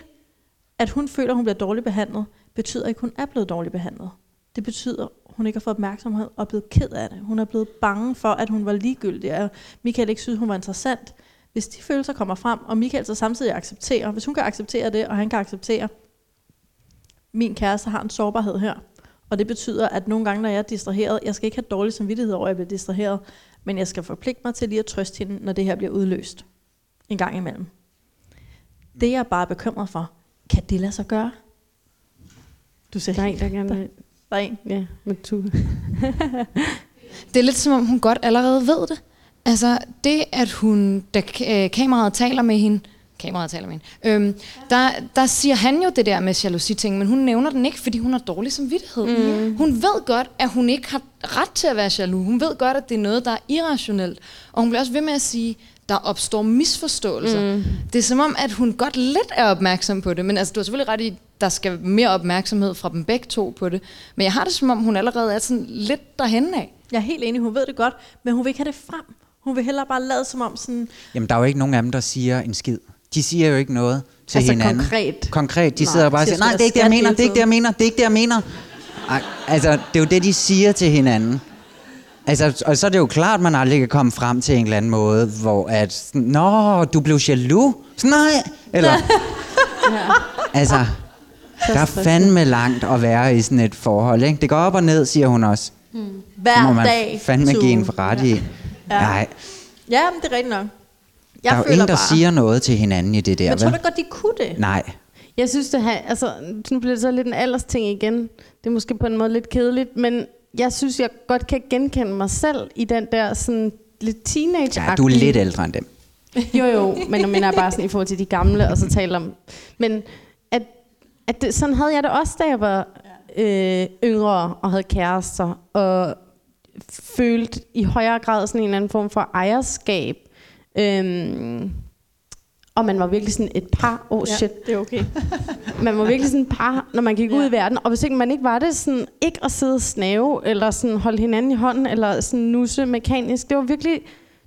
at hun føler, at hun bliver dårligt behandlet, betyder ikke, at hun er blevet dårligt behandlet. Det betyder, at hun ikke har fået opmærksomhed og er blevet ked af det. Hun er blevet bange for, at hun var ligegyldig, og Michael ikke synes, hun var interessant. Hvis de følelser kommer frem, og Michael så samtidig accepterer, hvis hun kan acceptere det, og han kan acceptere, min kæreste har en sårbarhed her, og det betyder, at nogle gange, når jeg er distraheret, jeg skal ikke have dårlig samvittighed over, at jeg bliver distraheret, men jeg skal forpligte mig til lige at trøste hende, når det her bliver udløst. En gang imellem. Det jeg er bare bekymret for, kan det lade sig gøre? Du siger, der er en, der gerne vil. Der er en. Ja, med tu. *laughs* det er lidt som om, hun godt allerede ved det. Altså, det at hun, da øh, kameraet taler med hende, kameraet taler med hende, øhm, der, der siger han jo det der med jalousi-ting, men hun nævner den ikke, fordi hun har dårlig samvittighed. Mm. Hun ved godt, at hun ikke har ret til at være jaloux. Hun ved godt, at det er noget, der er irrationelt. Og hun bliver også ved med at sige, der opstår misforståelser. Mm. Det er som om, at hun godt lidt er opmærksom på det, men altså, du har selvfølgelig ret i, der skal mere opmærksomhed fra dem begge to på det. Men jeg har det som om, hun allerede er sådan lidt derhen af. Jeg er helt enig, hun ved det godt, men hun vil ikke have det frem. Hun vil hellere bare lade som om sådan... Jamen, der er jo ikke nogen af dem, der siger en skid. De siger jo ikke noget til altså hinanden. konkret? Konkret. De nej, sidder bare og siger, nej, det er ikke det, jeg mener, det er ikke det, jeg mener, det er ikke det, jeg mener. Ej, altså, det er jo det, de siger til hinanden. Altså, og så er det jo klart, at man aldrig kan komme frem til en eller anden måde, hvor at, nå, du blev jaloux? Sådan, nej. Eller, *laughs* altså, der er fandme langt at være i sådan et forhold, ikke? Det går op og ned, siger hun også. Hmm. Det Hver må man dag. fandme give en for ret i. Ja. Nej, Ja, men det er rigtigt nok. der er jo føler ingen, der bare, siger noget til hinanden i det der, Men tror du godt, de kunne det? Nej. Jeg synes, det her, altså, nu bliver det så lidt en aldersting igen. Det er måske på en måde lidt kedeligt, men jeg synes, jeg godt kan genkende mig selv i den der sådan lidt teenage Ja, du er lidt ældre end dem. Jo, jo, men jeg mener bare sådan i forhold til de gamle, og så tale om... Men at, at det, sådan havde jeg det også, da jeg var øh, yngre og havde kærester, og følte i højere grad sådan en eller anden form for ejerskab. Øhm, og man var virkelig sådan et par... Oh Ja, shit. det er okay. *laughs* man var virkelig sådan et par, når man gik ja. ud i verden. Og hvis ikke man ikke var det, sådan ikke at sidde og snave, eller sådan holde hinanden i hånden, eller sådan nusse mekanisk. Det var virkelig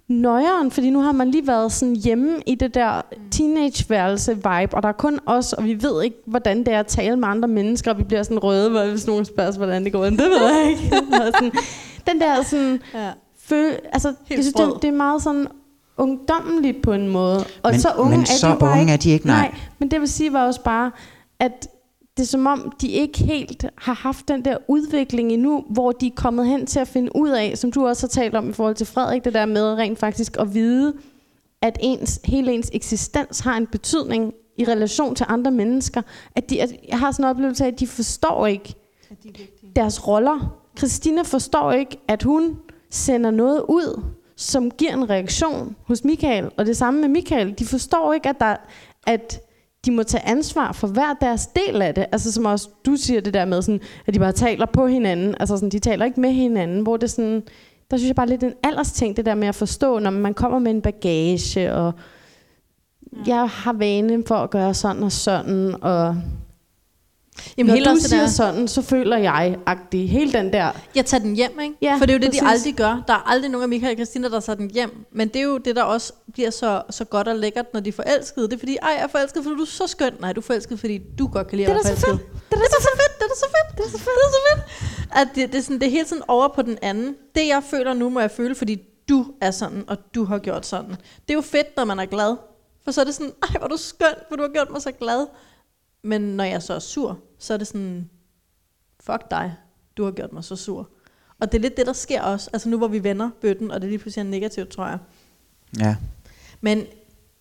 nøjeren, fordi nu har man lige været sådan hjemme i det der teenageværelse-vibe, og der er kun os, og vi ved ikke, hvordan det er at tale med andre mennesker, og vi bliver sådan røde, hvis nogen spørger os, hvordan det går. Det ved jeg ikke. *laughs* Sådan, den der sådan... Ja. Føl, altså, jeg synes, det, det er meget sådan ungdommeligt på en måde. Og Men- så unge men er så de bare unge ikke. er de ikke, nej. nej. Men det vil sige var også bare, at det er som om, de ikke helt har haft den der udvikling endnu, hvor de er kommet hen til at finde ud af, som du også har talt om i forhold til Frederik, det der med rent faktisk at vide, at ens, hele ens eksistens har en betydning i relation til andre mennesker. At de, at jeg har sådan en oplevelse af, at de forstår ikke deres roller. Christina forstår ikke, at hun sender noget ud, som giver en reaktion hos Michael. Og det samme med Michael. De forstår ikke, at, der, at de må tage ansvar for hver deres del af det. Altså som også du siger det der med, sådan, at de bare taler på hinanden. Altså sådan, de taler ikke med hinanden, hvor det sådan... Der synes jeg bare lidt en aldersting, det der med at forstå, når man kommer med en bagage, og jeg har vane for at gøre sådan og sådan, og Jamen, når hele du det siger der- sådan, så føler jeg agtig. Hele den der... Jeg tager den hjem, ikke? Ja, For det er jo det, præcis. de aldrig gør. Der er aldrig nogen af Michael og Christina, der tager den hjem. Men det er jo det, der også bliver så, så godt og lækkert, når de er forelskede. Det er fordi, ej, jeg er forelsket, fordi du er så skøn. Nej, du er forelsket, fordi du godt kan lide Det at være forelsket. Det er så fedt. Det er da så fedt. Det er så fedt. Det er så fedt. At det, det, er sådan, det er hele tiden over på den anden. Det, jeg føler nu, må jeg føle, fordi du er sådan, og du har gjort sådan. Det er jo fedt, når man er glad. For så er det sådan, ej, hvor er du skøn, for du har gjort mig så glad. Men når jeg så er sur, så er det sådan, fuck dig, du har gjort mig så sur. Og det er lidt det, der sker også. Altså nu hvor vi vender bøtten, og det lige pludselig er negativt, tror jeg. Ja. Men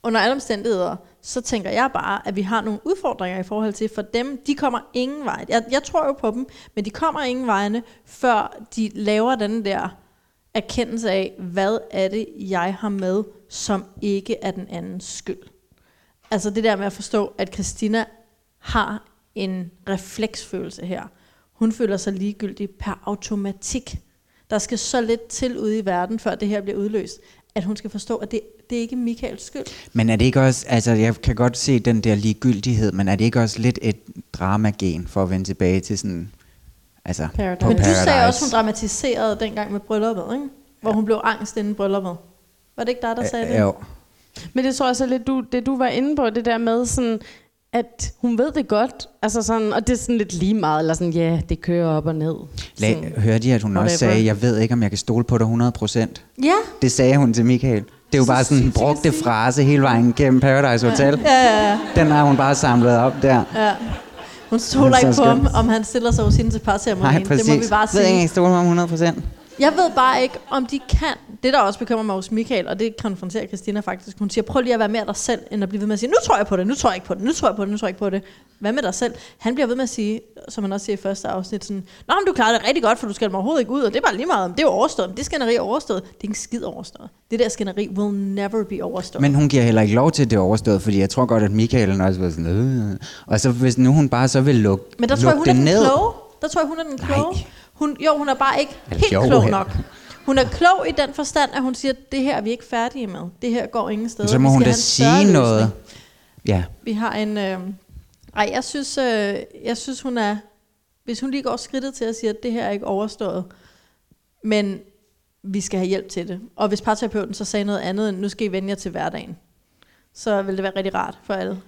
under alle omstændigheder, så tænker jeg bare, at vi har nogle udfordringer i forhold til, for dem, de kommer ingen vej. Jeg, jeg tror jo på dem, men de kommer ingen vejene, før de laver den der erkendelse af, hvad er det, jeg har med, som ikke er den andens skyld. Altså det der med at forstå, at Christina har en refleksfølelse her. Hun føler sig ligegyldig per automatik. Der skal så lidt til ude i verden, før det her bliver udløst, at hun skal forstå, at det, det er ikke Michaels skyld. Men er det ikke også, altså jeg kan godt se den der ligegyldighed, men er det ikke også lidt et dramagen for at vende tilbage til sådan, altså Paradise. på Men du Paradise? sagde også, hun dramatiserede dengang med brylluppet, ikke? Hvor hun blev angst inden brylluppet. Var det ikke dig, der sagde det? Øh, Jo. Men det tror jeg også er lidt, du, det du var inde på, det der med sådan, at hun ved det godt, altså sådan, og det er sådan lidt lige meget, eller sådan, ja, yeah, det kører op og ned. La- hørte I, at hun også whatever. sagde, jeg ved ikke, om jeg kan stole på dig 100%? Ja. Det sagde hun til Michael. Det er jo bare sådan en brugte frase hele vejen gennem Paradise Hotel. Ja, ja, ja. Den har hun bare samlet op der. ja. Hun stoler Så ikke på ham, om han stiller sig hos hende til parceremonien. Nej, præcis. Det må vi bare Ved ikke, sige. jeg stoler på ham 100%. Jeg ved bare ikke, om de kan. Det, der også bekymrer mig hos Michael, og det konfronterer Christina faktisk. Hun siger, prøv lige at være mere dig selv, end at blive ved med at sige, nu tror jeg på det, nu tror jeg ikke på det, nu tror jeg på det, nu tror jeg ikke på det. Hvad med dig selv? Han bliver ved med at sige, som han også siger i første afsnit, sådan, Nå, men du klarer det rigtig godt, for du skal overhovedet ikke ud, og det er bare lige meget, det er overstået, det skænderi er overstået. Det er ikke skid overstået. Det der skænderi will never be overstået. Men hun giver heller ikke lov til, at det er overstået, fordi jeg tror godt, at Michael også var sådan, øh. Og så hvis nu hun bare så vil lukke, Men der tror jeg, hun er den ned. kloge. Der tror jeg, hun er den kloge. Hun, jo, hun er bare ikke helt jo, klog nok. Hun er klog i den forstand, at hun siger, det her er vi ikke færdige med. Det her går ingen steder. Så må hun da sige løsning. noget. Ja. Vi har en... Øh, ej, jeg synes, øh, jeg synes, hun er... Hvis hun lige går skridtet til at sige, at det her er ikke overstået, men vi skal have hjælp til det. Og hvis parterapeuten så sagde noget andet, end nu skal I vende jer til hverdagen, så vil det være rigtig rart for alle.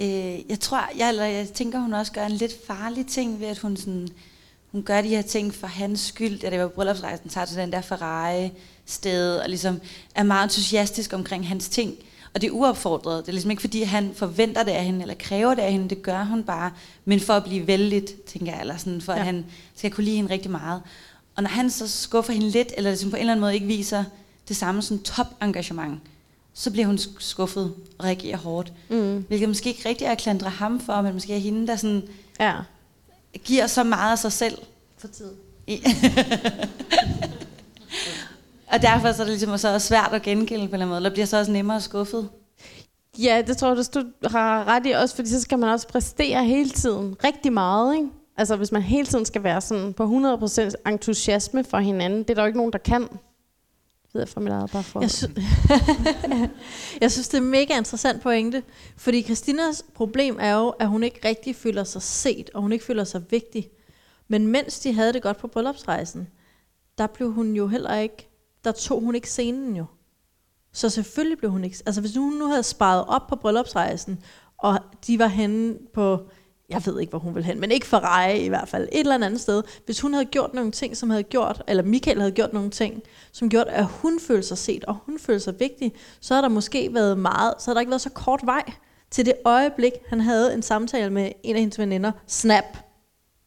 Øh, jeg tror, jeg, eller jeg tænker, hun også gør en lidt farlig ting ved, at hun, sådan, hun gør de her ting for hans skyld, da det var bryllupsrejsen, tager til den der Ferrari sted, og ligesom er meget entusiastisk omkring hans ting. Og det er uopfordret. Det er ligesom ikke, fordi han forventer det af hende, eller kræver det af hende. Det gør hun bare. Men for at blive vældigt, tænker jeg, eller sådan, for ja. at han skal kunne lide hende rigtig meget. Og når han så skuffer hende lidt, eller ligesom på en eller anden måde ikke viser det samme sådan top engagement, så bliver hun sk- skuffet og reagerer hårdt. Mm. Hvilket måske ikke rigtig er at klandre ham for, men måske er hende, der sådan Ja. Giver så meget af sig selv. For tid. *laughs* og derfor så er det ligesom så også svært at gengælde på en eller anden måde, eller bliver så også nemmere skuffet. Ja, det tror jeg, du har ret i også, fordi så skal man også præstere hele tiden. Rigtig meget, ikke? Altså, hvis man hele tiden skal være sådan på 100% entusiasme for hinanden, det er der jo ikke nogen, der kan. Ved jeg fra mit eget bare for. Jeg, sy- *laughs* jeg synes, det er mega interessant pointe. Fordi Christinas problem er jo, at hun ikke rigtig føler sig set, og hun ikke føler sig vigtig. Men mens de havde det godt på bryllupsrejsen, der blev hun jo heller ikke, der tog hun ikke scenen jo. Så selvfølgelig blev hun ikke, altså hvis hun nu havde sparet op på bryllupsrejsen, og de var henne på, jeg ved ikke, hvor hun ville hen, men ikke Ferrari i hvert fald, et eller andet sted. Hvis hun havde gjort nogle ting, som havde gjort, eller Michael havde gjort nogle ting, som gjorde, at hun følte sig set, og hun følte sig vigtig, så havde der måske været meget, så havde der ikke været så kort vej til det øjeblik, han havde en samtale med en af hendes veninder. Snap,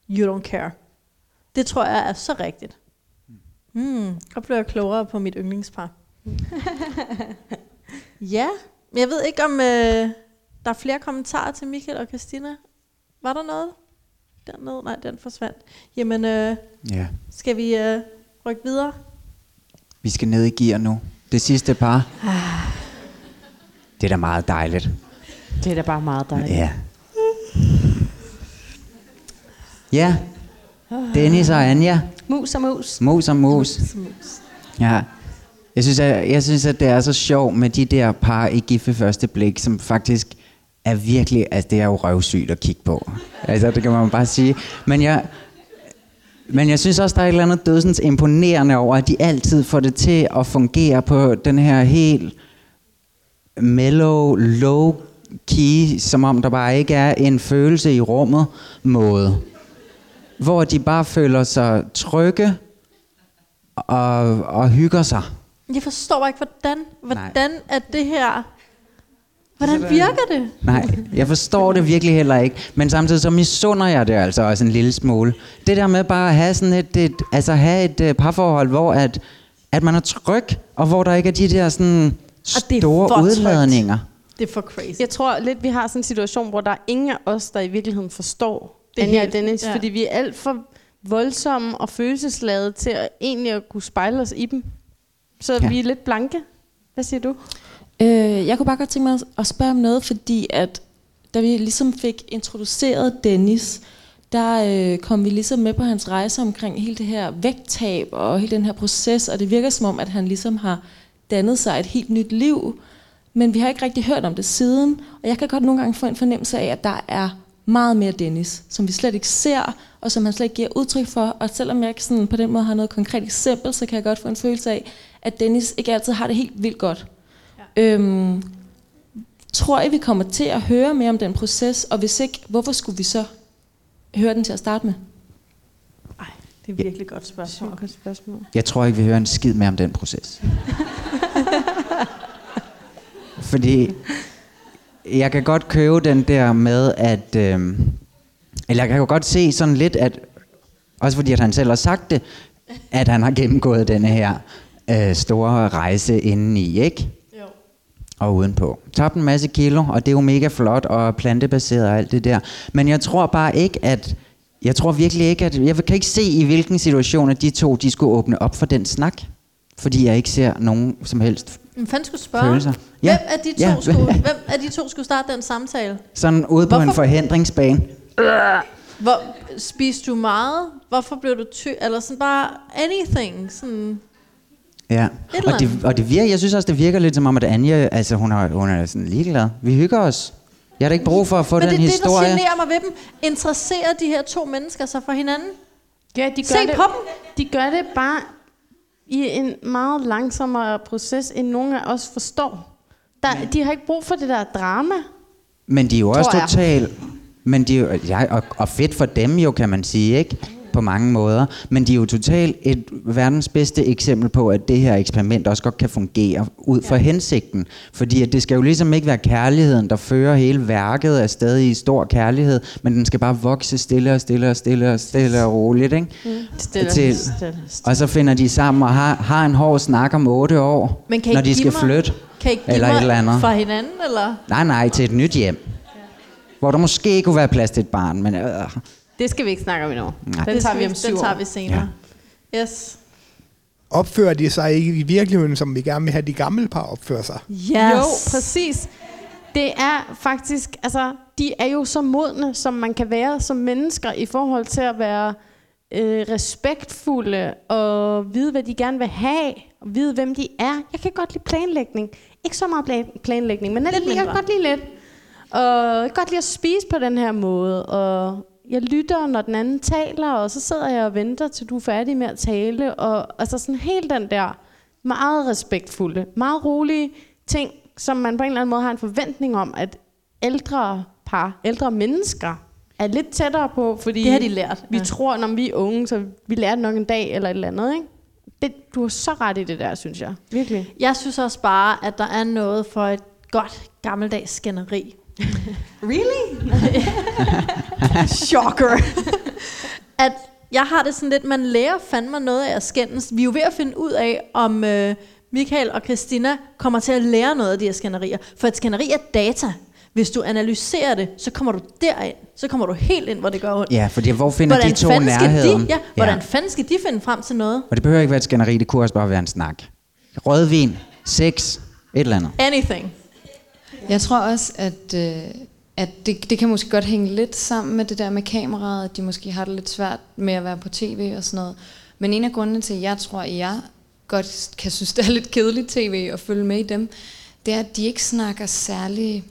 you don't care. Det tror jeg er så rigtigt. Hmm, og blev jeg klogere på mit yndlingspar. *laughs* ja, men jeg ved ikke, om øh, der er flere kommentarer til Michael og Christina. Var der noget? Dernede? Nej, den forsvandt. Jamen, øh, Ja. skal vi øh, rykke videre? Vi skal ned i gear nu. Det sidste par. Det er da meget dejligt. Det er da bare meget dejligt. Ja. Ja. Dennis og Anja. Mus og mus. Mus og mus. Ja. Jeg synes, at, jeg synes, at det er så sjovt med de der par i gift ved første blik, som faktisk er virkelig, altså det er jo røvsygt at kigge på. Altså det kan man bare sige. Men jeg, men jeg synes også, der er et eller andet dødsens imponerende over, at de altid får det til at fungere på den her helt mellow, low key, som om der bare ikke er en følelse i rummet måde. Hvor de bare føler sig trygge og, og hygger sig. Jeg forstår ikke, hvordan, hvordan er det her... Hvordan virker det? Nej, jeg forstår det virkelig heller ikke. Men samtidig så misunder jeg det altså også en lille smule. Det der med bare at have sådan et, et altså have et uh, parforhold, hvor at, at man er tryg, og hvor der ikke er de der sådan det store udladninger. Det er for crazy. Jeg tror lidt, vi har sådan en situation, hvor der er ingen af os, der i virkeligheden forstår Det Anja og helt- Dennis, ja. fordi vi er alt for voldsomme og følelsesladede til at egentlig at kunne spejle os i dem. Så ja. vi er lidt blanke. Hvad siger du? Øh, jeg kunne bare godt tænke mig at- spørge om noget, fordi at da vi ligesom fik introduceret Dennis, der øh, kom vi ligesom med på hans rejse omkring hele det her vægttab og hele den her proces, og det virker som om, at han ligesom har dannet sig et helt nyt liv, men vi har ikke rigtig hørt om det siden, og jeg kan godt nogle gange få en fornemmelse af, at der er meget mere Dennis, som vi slet ikke ser, og som han slet ikke giver udtryk for, og selvom jeg ikke sådan på den måde har noget konkret eksempel, så kan jeg godt få en følelse af, at Dennis ikke altid har det helt vildt godt. Øhm, tror I, vi kommer til at høre mere om den proces, og hvis ikke, hvorfor skulle vi så høre den til at starte med? Det er virkelig et godt spørgsmål. Godt spørgsmål. Jeg tror ikke, vi hører en skid mere om den proces. *laughs* Fordi jeg kan godt købe den der med, at... Øh, eller jeg kan jo godt se sådan lidt, at... Også fordi at han selv har sagt det, at han har gennemgået denne her øh, store rejse indeni, ikke? Og udenpå. Tabt en masse kilo, og det er jo mega flot og plantebaseret og alt det der. Men jeg tror bare ikke, at... Jeg tror virkelig ikke, at... Jeg kan ikke se, i hvilken situation, at de to de skulle åbne op for den snak. Fordi jeg ikke ser nogen som helst Men fanden skulle spørge? følelser. Hvem, af de to ja. skulle, *laughs* hvem af de to skulle starte den samtale? Sådan ude på en Hvorfor- forhindringsbane. Hvor, spiste du meget? Hvorfor blev du ty? Eller sådan bare anything. Sådan, Ja, og det, og det virker, jeg synes også, det virker lidt som om, at Anja, altså hun er, hun er sådan ligeglad. Vi hygger os. Jeg har da ikke brug for at få Men den det er det, der historie. generer mig ved dem. Interesserer de her to mennesker sig for hinanden? Ja, de gør Se det, på De gør det bare i en meget langsommere proces, end nogen af os forstår. Der, de har ikke brug for det der drama. Men de er jo også totalt... Men de er ja, og, og fedt for dem jo, kan man sige, ikke? På mange måder. Men de er jo totalt et verdens bedste eksempel på, at det her eksperiment også godt kan fungere ud fra hensigten. Fordi at det skal jo ligesom ikke være kærligheden, der fører hele værket afsted i stor kærlighed, men den skal bare vokse stille og stille og stille og stille og roligt. Ikke? Mm. Stille, Til, stille, og så finder de sammen og har, har en hård snak om otte år, Men kan når de skal mig- flytte. Kan I give eller mig et eller andet. fra hinanden, eller? Nej, nej, til et nyt hjem. Hvor der måske kunne være plads til et barn, men... Øh, Det skal vi ikke snakke om endnu. Nej. Den Det tager vi om den syv tager år. vi senere. Ja. Yes. Opfører de sig ikke i virkeligheden, som vi gerne vil have de gamle par opfører sig? Yes. Jo, præcis. Det er faktisk, altså, de er jo så modne, som man kan være som mennesker i forhold til at være øh, respektfulde og vide, hvad de gerne vil have, og vide, hvem de er. Jeg kan godt lide planlægning. Ikke så meget plan- planlægning, men lidt jeg kan godt lide lidt. Og jeg kan godt lide at spise på den her måde, og jeg lytter, når den anden taler, og så sidder jeg og venter, til du er færdig med at tale. Og altså sådan helt den der meget respektfulde, meget rolige ting, som man på en eller anden måde har en forventning om, at ældre par, ældre mennesker er lidt tættere på, fordi Det har de lært, vi ja. tror, når vi er unge, så vi lærer nok en dag eller et eller andet, ikke? Det, du har så ret i det der, synes jeg. Virkelig. Jeg synes også bare, at der er noget for et godt gammeldags skænderi. Really? *laughs* Shocker. at jeg har det sådan lidt, man lærer fandme noget af at skændes. Vi er jo ved at finde ud af, om øh, Michael og Christina kommer til at lære noget af de her skænderier. For et skænderi er data. Hvis du analyserer det, så kommer du derind. Så kommer du helt ind, hvor det gør ondt. ja, fordi hvor finder hvordan de to fanden skal nærheden? De, ja, hvordan fanden skal de finde frem til noget? Og det behøver ikke være et skænderi, det kunne også bare være en snak. Rødvin, sex, et eller andet. Anything. Jeg tror også, at, øh, at det, det kan måske godt hænge lidt sammen med det der med kameraet, at de måske har det lidt svært med at være på tv og sådan noget. Men en af grundene til, at jeg tror, at jeg godt kan synes, *laughs* det er lidt kedeligt tv at følge med i dem, det er, at de ikke snakker særlig,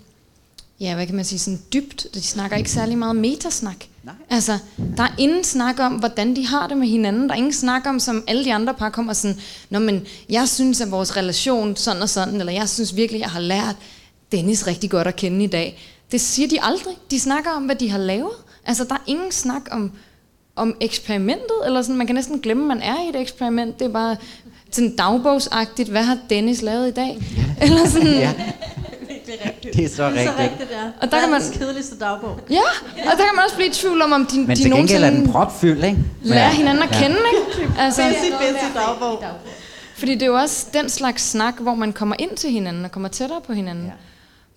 ja, hvad kan man sige, sådan dybt. De snakker ikke særlig meget metasnak. Nej. Altså, der er ingen snak om, hvordan de har det med hinanden. Der er ingen snak om, som alle de andre par kommer sådan, Nå, men jeg synes, at vores relation sådan og sådan, eller jeg synes virkelig, jeg har lært Dennis rigtig godt at kende i dag. Det siger de aldrig. De snakker om, hvad de har lavet. Altså, der er ingen snak om, om eksperimentet, eller sådan, man kan næsten glemme, at man er i et eksperiment. Det er bare sådan dagbogsagtigt, hvad har Dennis lavet i dag? Eller sådan, Ja. Det er så Det er så rigtigt. rigtigt, ja. Og der kan man- Verdens kedeligste dagbog. Ja, og der kan man også blive i tvivl om, om de, Men de til gengæld er den propfyldt, ikke? lærer hinanden at kende, ikke? Altså, Busy, busy dagbog. fordi det er jo også den slags snak, hvor man kommer ind til hinanden og kommer tættere på hinanden. Ja.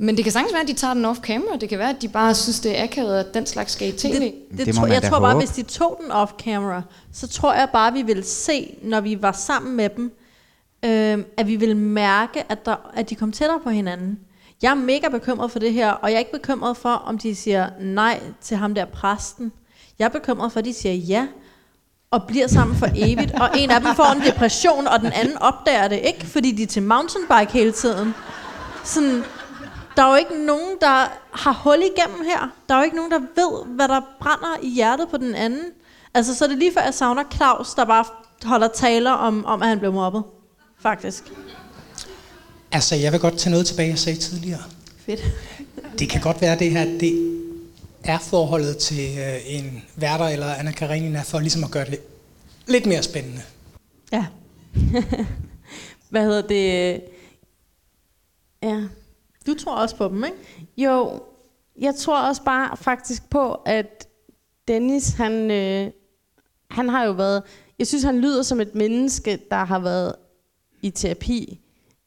Men det kan sagtens være, at de tager den off-camera. Det kan være, at de bare synes, det er akavet, at den slags skal i tv. Det, Det det tror, jeg tror bare, håbe. hvis de tog den off-camera, så tror jeg bare, vi ville se, når vi var sammen med dem, øh, at vi ville mærke, at, der, at de kom tættere på hinanden. Jeg er mega bekymret for det her, og jeg er ikke bekymret for, om de siger nej til ham der præsten. Jeg er bekymret for, at de siger ja, og bliver sammen for *laughs* evigt, og en af dem får en depression, og den anden opdager det ikke, fordi de er til mountainbike hele tiden. Sådan, der er jo ikke nogen, der har hul igennem her. Der er jo ikke nogen, der ved, hvad der brænder i hjertet på den anden. Altså, så er det lige før, jeg savner Claus, der bare holder taler om, om at han blev mobbet. Faktisk. Altså, jeg vil godt tage noget tilbage, jeg sagde tidligere. Fedt. Det kan godt være det her, det er forholdet til øh, en værter eller Anna Karenina, for ligesom at gøre det lidt, lidt mere spændende. Ja. *laughs* Hvad hedder det? Ja. Du tror også på dem, ikke? Jo, jeg tror også bare faktisk på, at Dennis, han, øh, han har jo været... Jeg synes, han lyder som et menneske, der har været i terapi.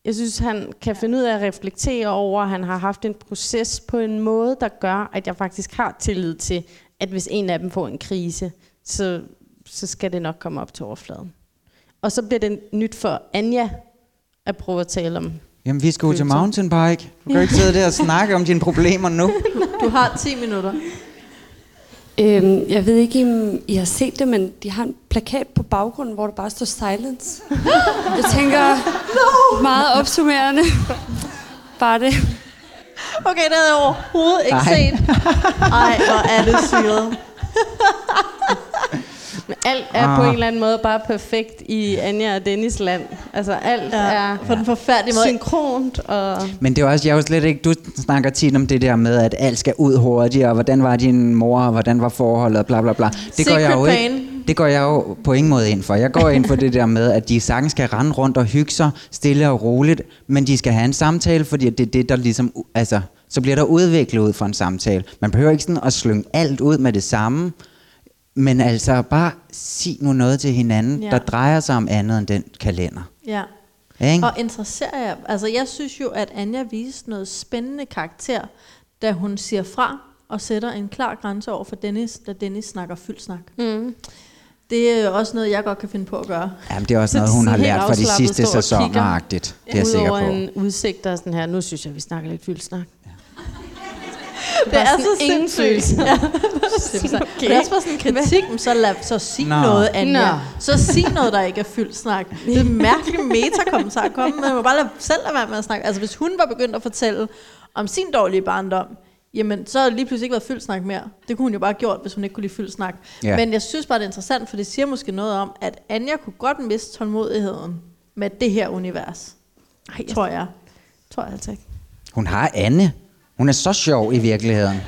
Jeg synes, han kan finde ud af at reflektere over, at han har haft en proces på en måde, der gør, at jeg faktisk har tillid til, at hvis en af dem får en krise, så, så skal det nok komme op til overfladen. Og så bliver det nyt for Anja at prøve at tale om Jamen, vi skal jo til mountainbike. Du kan jo ikke sidde der og snakke om dine problemer nu. *laughs* Du har 10 minutter. Øhm, jeg ved ikke, om I har set det, men de har en plakat på baggrunden, hvor der bare står silence. *laughs* Jeg tænker, no! meget opsummerende. Bare det. Okay, det havde jeg overhovedet ikke Ej. set. Ej, hvor er det syret. *laughs* Men alt er Ah. på en eller anden måde bare perfekt i Anja og Dennis land. Altså alt Ja, er på den forfærdelige måde. synkront og... Men det er også, jeg er jo slet ikke, du snakker tit om det der med, at alt skal ud hurtigere, og hvordan var din mor, og hvordan var forholdet, og bla bla bla. Det gør jeg jo Secret ikke. pain. Det går jeg jo på ingen måde ind for. Jeg går ind for det der med, at de sagtens skal rende rundt og hygge sig stille og roligt, men de skal have en samtale, fordi det er det, der ligesom... Altså, så bliver der udviklet ud fra en samtale. Man behøver ikke sådan at slynge alt ud med det samme, men altså bare sig nu noget til hinanden, Ja. der drejer sig om andet end den kalender. Ja. Ikke? Og interesserer jeg, altså jeg synes jo, at Anja viste noget spændende karakter, da hun siger fra og sætter en klar grænse over for Dennis, da Dennis snakker fyldsnak. Mm. Det er jo også noget, jeg godt kan finde på at gøre. Jamen, det er også Så noget, hun har lært fra de sidste står og sæsoner kigger agtigt. Det er jeg sikker på. en udsigt, der er sådan her, nu synes jeg, vi snakker lidt fyldsnak. Det er så ingen følelser. *laughs* Ja. okay. Det er også bare sådan en kritik, men så, lad, så sig Nå. noget, Anja. Nå. Så sig noget, der ikke er fyldt snak. Det er en mærkelig metakommentar at komme med. Man må bare lade selv lade være med at snakke. Altså hvis hun var begyndt at fortælle om sin dårlige barndom, jamen så har det lige pludselig ikke været fyldt snak mere. Det kunne hun jo bare have gjort, hvis hun ikke kunne lide fyldt snak. Ja. Men jeg synes bare, det er interessant, for det siger måske noget om, at Anja kunne godt miste tålmodigheden med det her univers. Ej, tror jeg. Tror jeg altså ikke. Hun har Anne. Hun er så sjov i virkeligheden.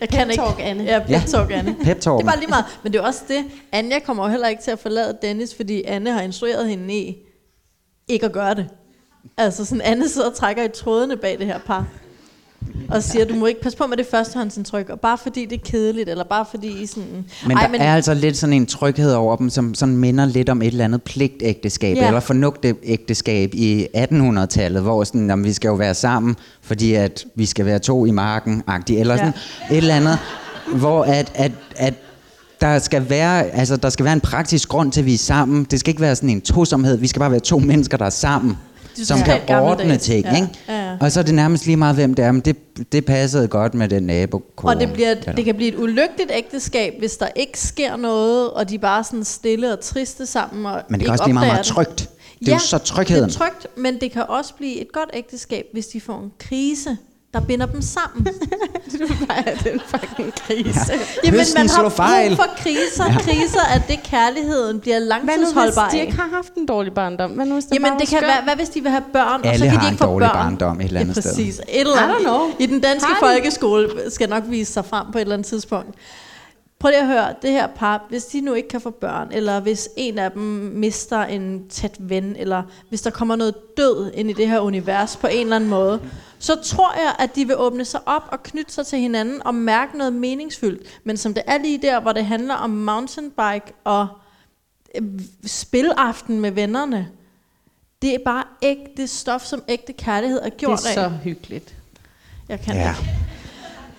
Jeg kan ikke. Talk, Anne. Ja, pep Ja. talk, Anne. Pep talk. Det er bare lige meget. Men det er også det. Anja kommer jo heller ikke til at forlade Dennis, fordi Anne har instrueret hende i ikke at gøre det. Altså sådan, Anne sidder og trækker i trådene bag det her par. Og siger, du må ikke passe på med det førstehåndsindtryk, og bare fordi det er kedeligt, eller bare fordi I sådan... Men Ej, der men... er altså lidt sådan en tryghed over dem, som sådan minder lidt om et eller andet pligtægteskab, Ja. ja. eller fornugtægteskab i 1800-tallet, hvor sådan, jamen, vi skal jo være sammen, fordi at vi skal være to i marken, agtigt, eller sådan et eller andet, hvor at, at, at der skal, være, altså, der skal være en praktisk grund til, at vi er sammen. Det skal ikke være sådan en tosomhed. Vi skal bare være to mennesker, der er sammen, som kan ordne ting. Ja. Ikke? Ja, ja. Og så er det nærmest lige meget, hvem det er, men det, det passede godt med den nabokone. Og det, bliver, eller- det kan blive et ulykkeligt ægteskab, hvis der ikke sker noget, og de bare sådan stille og triste sammen. Og Men det kan også blive meget, meget trygt. Det er jo så trygheden. det er trygt, men det kan også blive et godt ægteskab, hvis de får en krise, der binder dem sammen. *laughs* du bare er den fucking krise. Ja. Jamen, Høsten man har brug for kriser. Ja. Kriser er det, kærligheden bliver Hvad nu, langtidsholdbar hvis de ikke har haft en dårlig barndom? Hvad nu, hvis det Jamen, det kan være, hvad hvis de vil have børn, og så Alle kan de en ikke få dårlig børn? barndom et eller andet ja, sted. præcis. Et eller andet. I den danske Har folkeskole skal nok vise sig frem på et eller andet tidspunkt. Prøv lige at høre, det her par, hvis de nu ikke kan få børn, eller hvis en af dem mister en tæt ven, eller hvis der kommer noget død ind i det her univers på en eller anden måde, så tror jeg, at de vil åbne sig op og knytte sig til hinanden og mærke noget meningsfyldt. Men som det er lige der, hvor det handler om mountainbike og øh, spilaften med vennerne, det er bare ægte stof, som ægte kærlighed er gjort Det er så af. hyggeligt. Jeg kan Ja. ikke.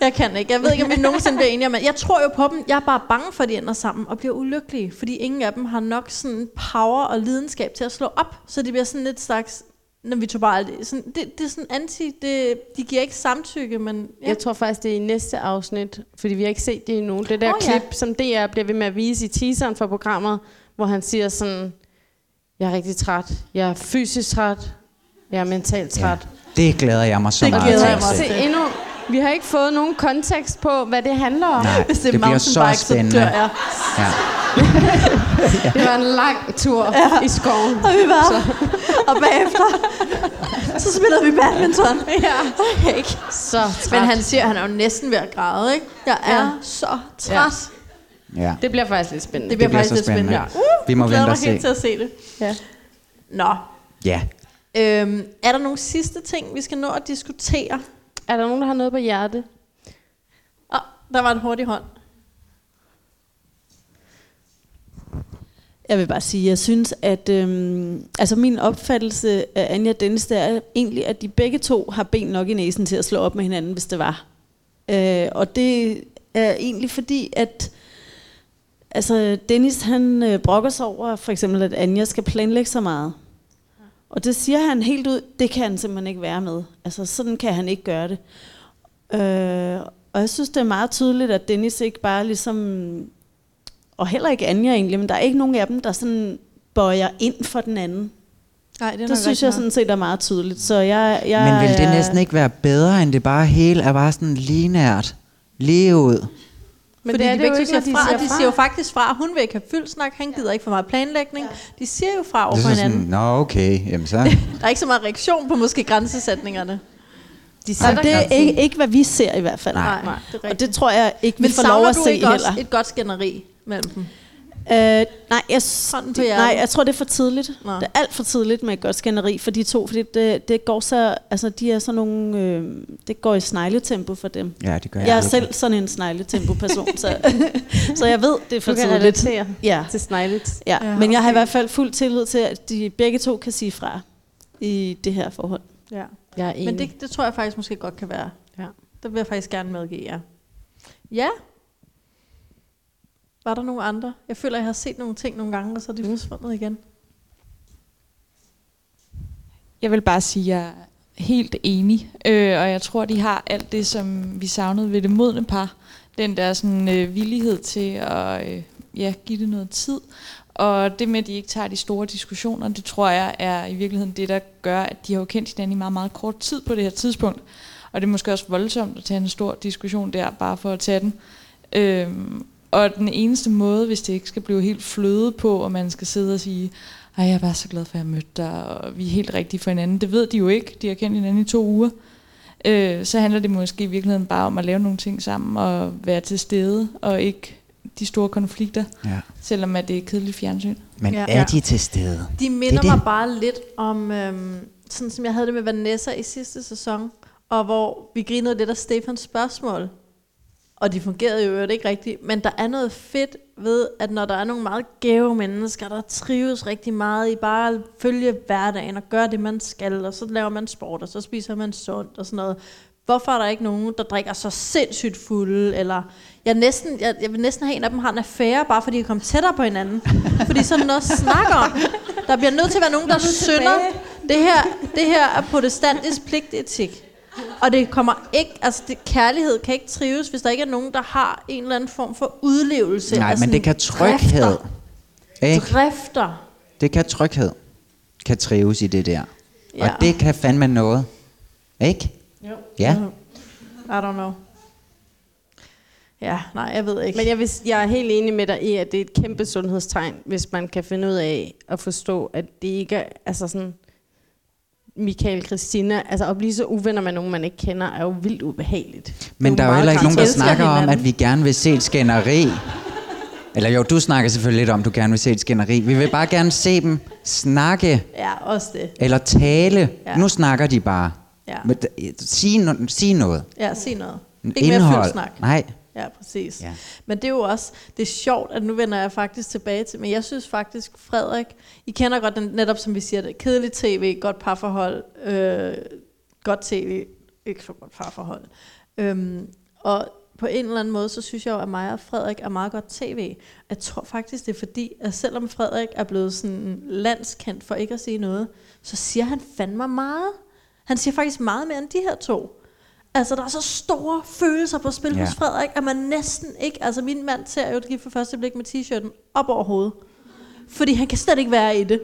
Jeg kan ikke. Jeg ved ikke, om vi nogensinde bliver enige om det. Jeg tror jo på dem. Jeg er bare bange for, at de ender sammen og bliver ulykkelige. Fordi ingen af dem har nok sådan power og lidenskab til at slå op. Så det bliver sådan lidt slags, når vi tog bare det. Sådan, det, det er sådan anti, det, de giver ikke samtykke, men ja. Jeg tror faktisk, det er i næste afsnit, fordi vi har ikke set det endnu. Det der oh, ja. klip, som DR bliver ved med at vise i teaseren for programmet, hvor han siger sådan, jeg er rigtig træt, jeg er fysisk træt, jeg er mentalt træt. Det glæder jeg mig så Det meget glæder til jeg at mig se. til. Se, endnu, vi har ikke fået nogen kontekst på, hvad det handler om. Nej, Hvis det er det bliver så mountainbike, så spændende. dør jeg. Ja. *laughs* Det var en lang tur ja. i skoven. Og vi var, og bagefter, så spillede vi badminton. Ja. Okay. Så træt. Men han siger, at han er jo næsten ved at græde, ikke? Jeg er Ja. så træt. Ja. Det bliver faktisk lidt spændende. Det bliver, bliver faktisk så lidt spændende. spændende. Uh, Vi må jeg vente og se. til at se det. Ja. Nå, ja. øhm, er der nogle sidste ting, vi skal nå at diskutere? Er der nogen, der har noget på hjerte? Åh, oh, der var en hurtig hånd. Jeg vil bare sige, jeg synes, at øhm, altså min opfattelse af Anja og Dennis, det er egentlig, at de begge to har ben nok i næsen til at slå op med hinanden, hvis det var. Øh, og det er egentlig fordi, at altså Dennis han øh, brokker sig over, for eksempel, at Anja skal planlægge så meget. Og det siger han helt ud, det kan han simpelthen ikke være med. Altså sådan kan han ikke gøre det. Øh, og jeg synes, det er meget tydeligt, at Dennis ikke bare ligesom og heller ikke Anja egentlig, men der er ikke nogen af dem, der sådan bøjer ind for den anden. Nej, det er Det, synes jeg nok. sådan set er meget tydeligt. Så jeg, jeg, Men vil det næsten ikke være bedre, end det bare hele er bare sådan lige nært? Lige ud. Men Fordi det er de det jo begge ikke, siger de fra, siger de fra. siger jo faktisk fra, hun vil ikke have fyldt snak, han gider ikke for meget planlægning. De siger jo fra over Det for er hinanden. sådan, nå okay, jamen så... *laughs* Der er ikke så meget reaktion på måske grænsesætningerne. De Nej, det er ikke, ikke, hvad vi ser i hvert fald. Nej, nej, det er og det tror jeg ikke, vi Men får lov savner at du se ikke også heller. et godt skænderi? mellem dem? Øh, nej, jeg, Hånden på nej, jeg tror, det er for tidligt. Nå. Det er alt for tidligt med et godt skænderi for de to, fordi det, det går så, altså de er sådan nogle, øh, det går i snegletempo for dem. Ja, det gør jeg Jeg er virkelig. selv sådan en snegletempo-person, så, *laughs* så jeg ved, det er for Du kan tidligt. relatere ja. til sneglet. Ja, Ja, men jeg har i okay. hvert fald fuld tillid til, at de begge to kan sige fra i det her forhold. Ja. Jeg er enig. Men det, det tror jeg faktisk måske godt kan være. Ja. Det vil jeg faktisk gerne medgive jer. Ja. Var der nogle andre? Jeg føler, jeg har set nogle ting nogle gange, og så er de forsvundet igen. Jeg vil bare sige, at jeg er helt enig, øh, og jeg tror, de har alt det, som vi savnede ved det modne par. Den der sådan, øh, villighed til at øh, ja, give det noget tid. Og det med, at de ikke tager de store diskussioner, det tror jeg er i virkeligheden det, der gør, at de har jo kendt hinanden i meget, meget kort tid på det her tidspunkt. Og det er måske også voldsomt at tage en stor diskussion der, bare for at tage den. Øhm, og den eneste måde, hvis det ikke skal blive helt fløde på, og man skal sidde og sige, ej, jeg er bare så glad for, at jeg mødte dig, og vi er helt rigtige for hinanden. Det ved de jo ikke. De har kendt hinanden i to uger. Øh, så handler det måske i virkeligheden bare om at lave nogle ting sammen, og være til stede, og ikke de store konflikter, Ja. selvom at det er kedeligt fjernsyn. Men Ja. er de til stede? De Det minder er det. mig bare lidt om, øhm, sådan som jeg havde det med Vanessa i sidste sæson, og hvor vi grinede lidt af Stefans spørgsmål. Og de fungerede jo øvrigt ikke rigtigt, men der er noget fedt ved, at når der er nogle meget gave mennesker, der trives rigtig meget i bare at følge hverdagen og gøre det, man skal, og så laver man sport, og så spiser man sundt og sådan noget. Hvorfor er der ikke nogen, der drikker så sindssygt fulde, eller jeg, næsten, jeg, jeg vil næsten have en af dem har en affære, bare fordi de kommer tættere på hinanden. fordi sådan noget at snakke om. Der bliver nødt til at være nogen, der synder. Det her, det her er protestantisk pligtetik. Og det kommer ikke, altså det, kærlighed kan ikke trives, hvis der ikke er nogen, der har en eller anden form for udlevelse. Nej, men det kan tryghed. Drifter. Ikke? drifter. Det kan tryghed. Kan trives i det der. Ja. Og det kan fandme noget. Ikke? Jo. Ja. I don't know. Ja, nej, jeg ved ikke. Men jeg, vil, jeg er helt enig med dig i, at det er et kæmpe sundhedstegn, hvis man kan finde ud af at forstå, at det ikke er altså sådan... Michael Christina, altså at blive så uvenner med nogen, man ikke kender, er jo vildt ubehageligt. Men Det der er jo heller ikke nogen, der snakker om, at vi gerne vil se et skænderi. Eller jo, du snakker selvfølgelig lidt om, at du gerne vil se et skænderi. Vi vil bare gerne se dem snakke Ja, også det. eller tale. Ja. Nu snakker de bare. Ja. Men Sig, no- sig noget. Ja, sig noget. Ikke mere indhold. fyldsnak. Nej. Ja, præcis. Ja. Men det er jo også, det er sjovt, at nu vender jeg faktisk tilbage til, men jeg synes faktisk, Frederik, I kender godt den, netop som vi siger det, kedelig tv, godt parforhold, øh, godt tv, ikke så godt parforhold. Øhm, og på en eller anden måde, så synes jeg jo, at mig og Frederik er meget godt tv. Jeg tror faktisk, det er fordi, at selvom Frederik er blevet sådan landskendt for ikke at sige noget, så siger han fandme meget. Han siger faktisk meget mere end de her to. Altså, der er så store følelser på spil Ja. hos Frederik, at man næsten ikke... Altså, min mand ser jo det gift for første blik med t-shirten op over hovedet. Fordi han kan slet ikke være i det,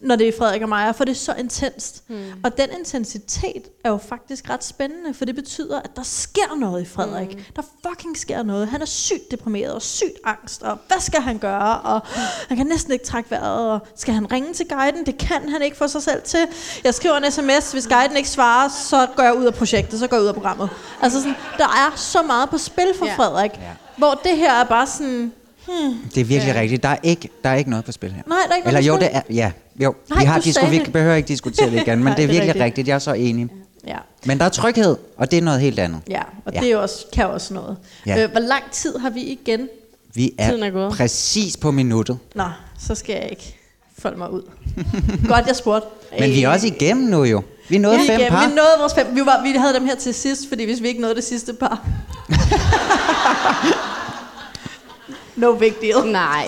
når det er Frederik og mig, for det er så intenst. Hmm. Og den intensitet er jo faktisk ret spændende, for det betyder, at der sker noget i Frederik. Mm. Der fucking sker noget. Han er sygt deprimeret og sygt angst, og hvad skal han gøre? Og han kan næsten ikke trække vejret, og skal han ringe til guiden? Det kan han ikke få sig selv til. Jeg skriver en sms, hvis guiden ikke svarer, så går jeg ud af projektet, så går jeg ud af programmet. Altså sådan, der er så meget på spil for Ja. Frederik, hvor det her er bare sådan, hmm, Det er virkelig ja. rigtigt. Der er, ikke, der er ikke noget på spil her. Nej, der er ikke Eller noget jo, det er, ja, jo. Nej, vi, har, sagde vi det. behøver ikke diskutere det igen, *laughs* men Nej, det er er virkelig rigtigt. rigtigt. Jeg er så enig. ja. Men der er tryghed, og det er noget helt andet. Ja, og Ja. ja. det er også, kan også noget. Ja. Ja. Øh, hvor lang tid har vi igen? Vi Tiden er er gået. præcis på minuttet. Nå, så skal jeg ikke folde mig ud. *laughs* Godt, jeg spurgte. Men vi er også igennem nu jo. Vi nåede er fem igennem. par. Vi nåede vores fem. Vi, var, vi havde dem her til sidst, fordi hvis vi ikke nåede det sidste par. *laughs* no big deal. Nej.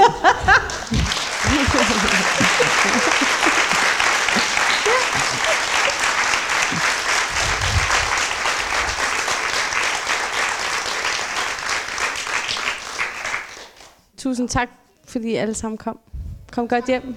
Tusind tak, fordi I alle sammen kom. Kom godt hjem.